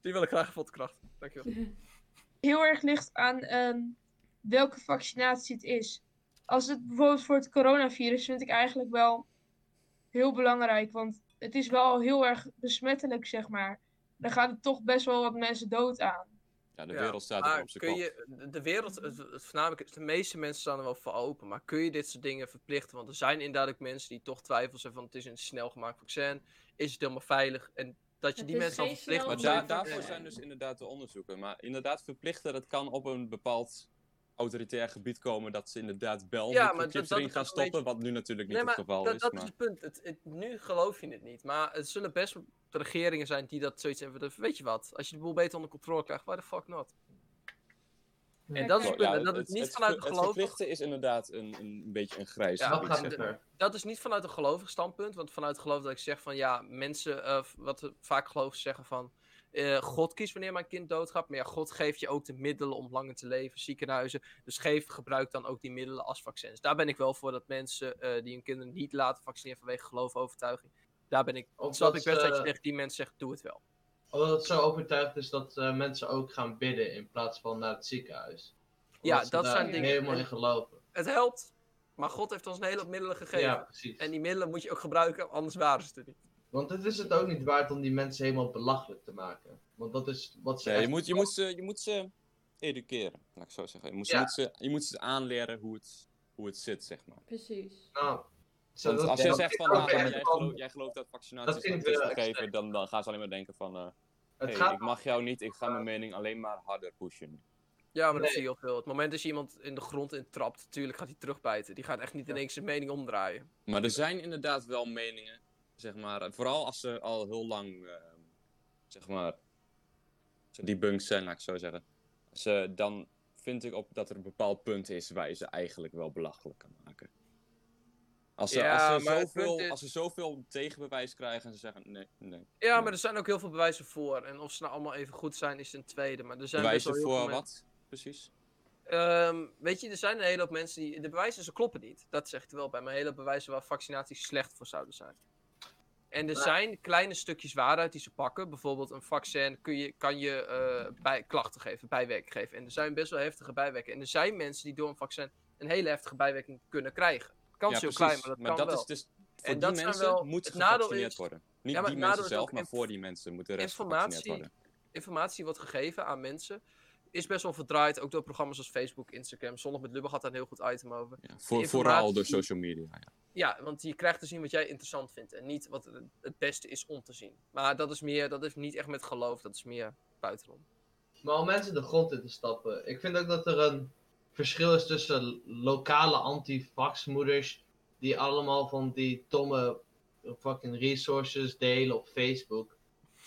Die wil ik graag even ontkrachten. Dankjewel. Heel erg ligt aan ehm, welke vaccinatie het is. Als het bijvoorbeeld voor het coronavirus vind ik eigenlijk wel heel belangrijk. Want het is wel heel erg besmettelijk, zeg maar. Dan gaan er toch best wel wat mensen dood aan. Ja, de Ja, wereld staat er Maar op zijn kun kop. je, de- wereld, het, het voornamelijk, de meeste mensen staan er wel voor open. Maar kun je dit soort dingen verplichten? Want er zijn inderdaad ook mensen die toch twijfels hebben van het is een snel gemaakt vaccin. Is het helemaal veilig? En dat je Het die mensen dan geen verplicht Maar moet daar, daarvoor zijn dus inderdaad de onderzoeken. Maar inderdaad verplichten, dat kan op een bepaald autoritair gebied komen dat ze inderdaad wel Ja, maar dat- chips dat erin is gaan ook een beetje- stoppen, wat nu natuurlijk niet Nee, het geval dat, is. dat maar... is het punt. Het, het- nu geloof je het niet. Maar het zullen best regeringen zijn die dat zoiets hebben. Weet je wat? Als je de boel beter onder controle krijgt, why the fuck not? En dat is het punt. dat is niet het, vanuit het, een het verplichten is inderdaad een, een beetje een grijs Ja, Dat gebied, gaat zeg te maar. ver. dat is niet vanuit een gelovig standpunt. Want vanuit geloof dat ik zeg van ja, mensen, eh, wat vaak geloven zeggen van. Eh, God kiest wanneer mijn kind doodgaat. Maar ja, God geeft je ook de middelen om langer te leven, ziekenhuizen. Dus geef, gebruik dan ook die middelen als vaccins. Daar ben ik wel voor dat mensen eh, die hun kinderen niet laten vaccineren vanwege geloof of overtuiging. Daar ben ik. Omdat snap ik best dat je tegen die mensen zegt: doe het wel. Omdat het zo overtuigd is dat eh, mensen ook gaan bidden in plaats van naar het ziekenhuis. Ja, Omdat dat zijn dingen- helemaal in geloven. Het helpt, maar God heeft ons een hele hoop middelen gegeven. Ja, precies. En die middelen moet je ook gebruiken, anders waren ze er niet. Want het is het ook niet waard om die mensen helemaal belachelijk te maken. Want dat is wat ze Nee, je, moet, je, moet ze, je moet ze educeren, laat ik zo zeggen. Je moet, ze, Ja. je moet, ze, je moet ze aanleren hoe het, hoe het zit, zeg maar. Precies. Nou, Want dat- als je dat zegt van, ah, jij, van- gelooft, jij gelooft dat vaccinaties Dat vind ik autisme wel geven, extreem. dan, dan gaan ze alleen maar denken van, eh Het hey, gaat ik mag jou niet, ik ga mijn mening alleen maar harder pushen. Ja, maar dat Nee. zie je heel veel. Het moment dat je iemand in de grond intrapt, natuurlijk gaat hij terugbijten. Die gaat echt niet in één keer zijn mening omdraaien. Maar er zijn inderdaad wel meningen, zeg maar, vooral als ze al heel lang, eh, zeg maar, debunked zijn, laat ik zo zeggen. Ze, dan vind ik op dat er een bepaald punt is waar je ze eigenlijk wel belachelijk kan maken. Als ze, Ja, als ze, zoveel, is- als ze zoveel tegenbewijs krijgen en ze zeggen nee, nee. Ja, nee. maar er zijn ook heel veel bewijzen voor. En of ze nou allemaal even goed zijn, is een tweede. Maar er zijn Bewijzen voor wat, precies? Ehm, weet je, er zijn een hele hoop mensen die... De bewijzen, ze kloppen niet. Dat zegt wel bij. Maar een hele bewijzen waar vaccinaties slecht voor zouden zijn. En er Ja. zijn kleine stukjes waarheid die ze pakken. Bijvoorbeeld een vaccin kun je, kan je eh, bij, klachten geven, bijwerking geven. En er zijn best wel heftige bijwerkingen. En er zijn mensen die door een vaccin een hele heftige bijwerking kunnen krijgen. De kans is heel klein, maar dat kan wel. is dus, voor En die dat mensen wel- moet gevaccineerd is- worden. Niet Ja, maar die mensen zelf, maar voor die mensen moet de rest informatie, worden. informatie wordt gegeven aan mensen. Is best wel verdraaid, ook door programma's als Facebook, Instagram. Zondag met Lubbe had daar een heel goed item over. Ja, voor, vooral door social media. Ja. Ja, want je krijgt te zien wat jij interessant vindt. En niet wat het- het beste is om te zien. Maar dat is meer, dat is niet echt met geloof, dat is meer buitenom. Maar om mensen de grond in te stappen. Ik vind ook dat er een verschil is tussen lokale anti-vaxmoeders. Die allemaal van die domme fucking resources delen op Facebook.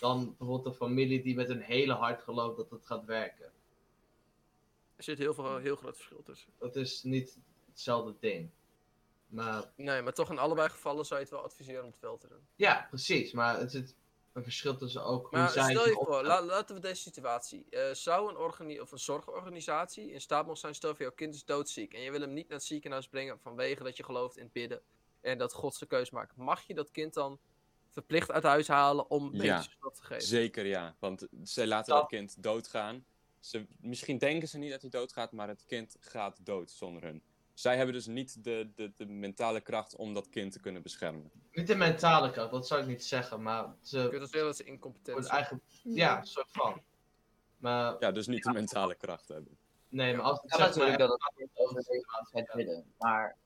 Dan bijvoorbeeld een familie die met hun hele hart gelooft dat het gaat werken. Er zit heel, veel, heel groot verschil tussen. Dat is niet hetzelfde ding. Maar Nee, maar toch in allebei gevallen zou je het wel adviseren om het wel te doen. ja, precies. Maar het zit een verschil tussen ook hoe Maar zij stel je voor, la- laten we deze situatie. eh, zou een, organi of een zorgorganisatie in staat mogen zijn, stel voor jouw kind is doodziek en je wil hem niet naar het ziekenhuis brengen vanwege dat je gelooft in het bidden en dat God zijn keus maakt. Mag je dat kind dan verplicht uit huis halen om Ja, medische zorg te geven? Zeker ja, want zij laten Dat- dat kind doodgaan. Ze, misschien denken ze niet dat hij doodgaat, maar het kind gaat dood zonder hun. Zij hebben dus niet de, de, de mentale kracht om dat kind te kunnen beschermen. Niet de mentale kant, dat zou ik niet zeggen. Maar Je kunt ze zeggen dat ze incompetent wordt zijn. eigen... Ja, een soort van. Maar Ja, dus niet de mentale kracht hebben. nee, maar als het Ja, zeg natuurlijk maar- dat het over het bidden. Maar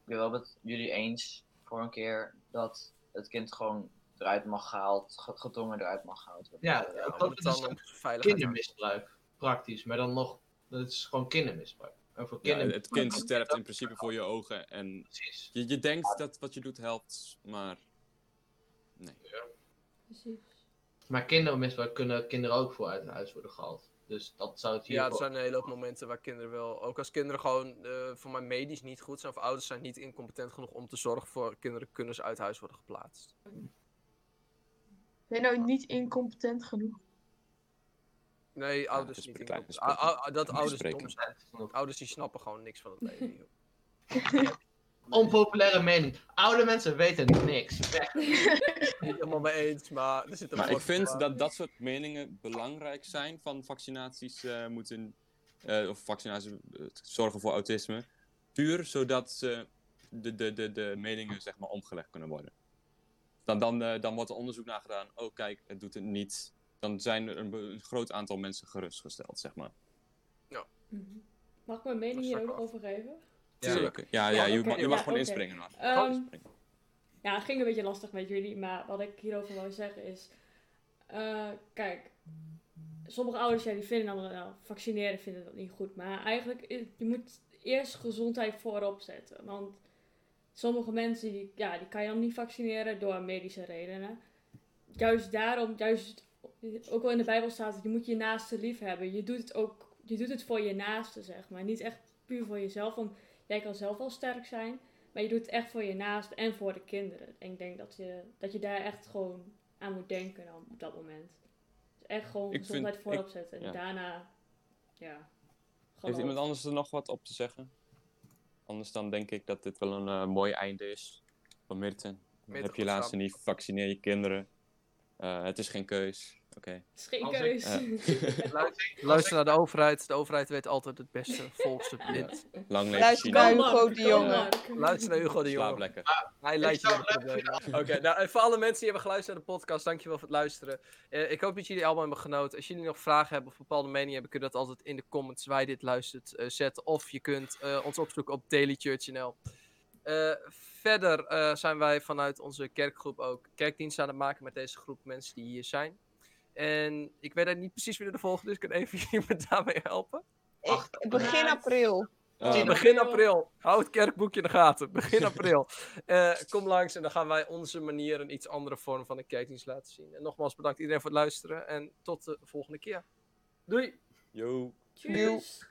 ik ben wel met jullie eens voor een keer dat het kind gewoon eruit mag gehaald, ge- gedwongen eruit mag gehaald worden. Ja, Eh, dat Dat is dan kindermisbruik. Praktisch, maar dan nog... Dat is gewoon kindermisbruik. En voor Ja, kinderen... het kind sterft in principe voor je ogen en Precies. je, je denkt dat wat je doet helpt, maar nee. Precies. Maar kindermisbruik kunnen kinderen ook voor uit huis worden gehaald. Dus dat zou het hier Ja, er zijn een hele hoop momenten waar kinderen wel, ook als kinderen gewoon eh, voor mij medisch niet goed zijn of ouders zijn niet incompetent genoeg om te zorgen voor kinderen, kunnen ze uit huis worden geplaatst. Ben je nou niet incompetent genoeg? Nee, ouders niet incompetent. Dat ouders dom zijn. Ouders die snappen gewoon niks van het leven. Onpopulaire mening. Oude mensen weten niks. Weg. Niet helemaal mee eens, maar er zit een Maar ik vind dat dat soort meningen belangrijk zijn van vaccinaties eh, moeten, eh, of vaccinaties eh, zorgen voor autisme. Puur zodat ze de, de, de, de meningen zeg maar omgelegd kunnen worden. Dan, dan, eh, dan wordt er onderzoek naar gedaan. Oh kijk, het doet het niet. Dan zijn er een, groot aantal mensen gerustgesteld, zeg maar. Mhm. Mag ik mijn mening Dat hier ook over geven? Ja. Tuurlijk. Ja, ja, Ja, je, mag, je ja, mag gewoon oké. inspringen. Maar. Ehm, Gewoon inspringen. Ja, het ging een beetje lastig met jullie, maar wat ik hierover wil zeggen is... eh, kijk, sommige ouders ja, die vinden dan wel, vaccineren vinden dat niet goed. Maar eigenlijk, is- je moet eerst gezondheid voorop zetten. Want sommige mensen, die, ja, die kan je dan niet vaccineren door medische redenen. Juist daarom, juist, ook al in de Bijbel staat het, je moet je naaste lief hebben. Je doet het ook, je doet het voor je naaste, zeg maar. Niet echt puur voor jezelf, want jij kan zelf wel sterk zijn. Maar je doet het echt voor je naast en voor de kinderen. En ik denk dat je, dat je daar echt gewoon aan moet denken dan op dat moment. Dus echt gewoon Ik vind- gezondheid ik- voorop zetten. En ja. daarna, ja. Heeft iemand anders er nog wat op te zeggen? Anders dan denk ik dat dit wel een eh, mooi einde is. Van Mirten. Mirten, Heb je laatste niet, vaccineer je kinderen. Eh, het is geen keus. Oké. Het is geen Als ik- keus. Ja. Luister naar de overheid. De overheid weet altijd het beste volksbewind. Lang leven Luister naar Hugo de Jonge. Luister naar Hugo de Slaap Jonge. lekker. Hij leidt je. Oké, nou, voor alle mensen die hebben geluisterd naar de podcast, dankjewel voor het luisteren. Eh, ik hoop dat jullie allemaal hebben genoten. Als jullie nog vragen hebben of bepaalde meningen hebben, kun je dat altijd in de comments waar je dit luistert eh, zetten. Of je kunt eh, ons opzoeken op dailychurch.nl. Eh, verder eh, zijn wij vanuit onze kerkgroep ook kerkdienst aan het maken met deze groep mensen die hier zijn. En ik weet niet precies wie er de volgende is. Kan even jullie me daarmee helpen? Ik- begin april. Begin april. Hou het kerkboekje in de gaten. Begin april. Eh, kom langs en dan gaan wij onze manier een iets andere vorm van een kerkdienst laten zien. En nogmaals bedankt iedereen voor het luisteren. En tot de volgende keer. Doei! yo. Tjus.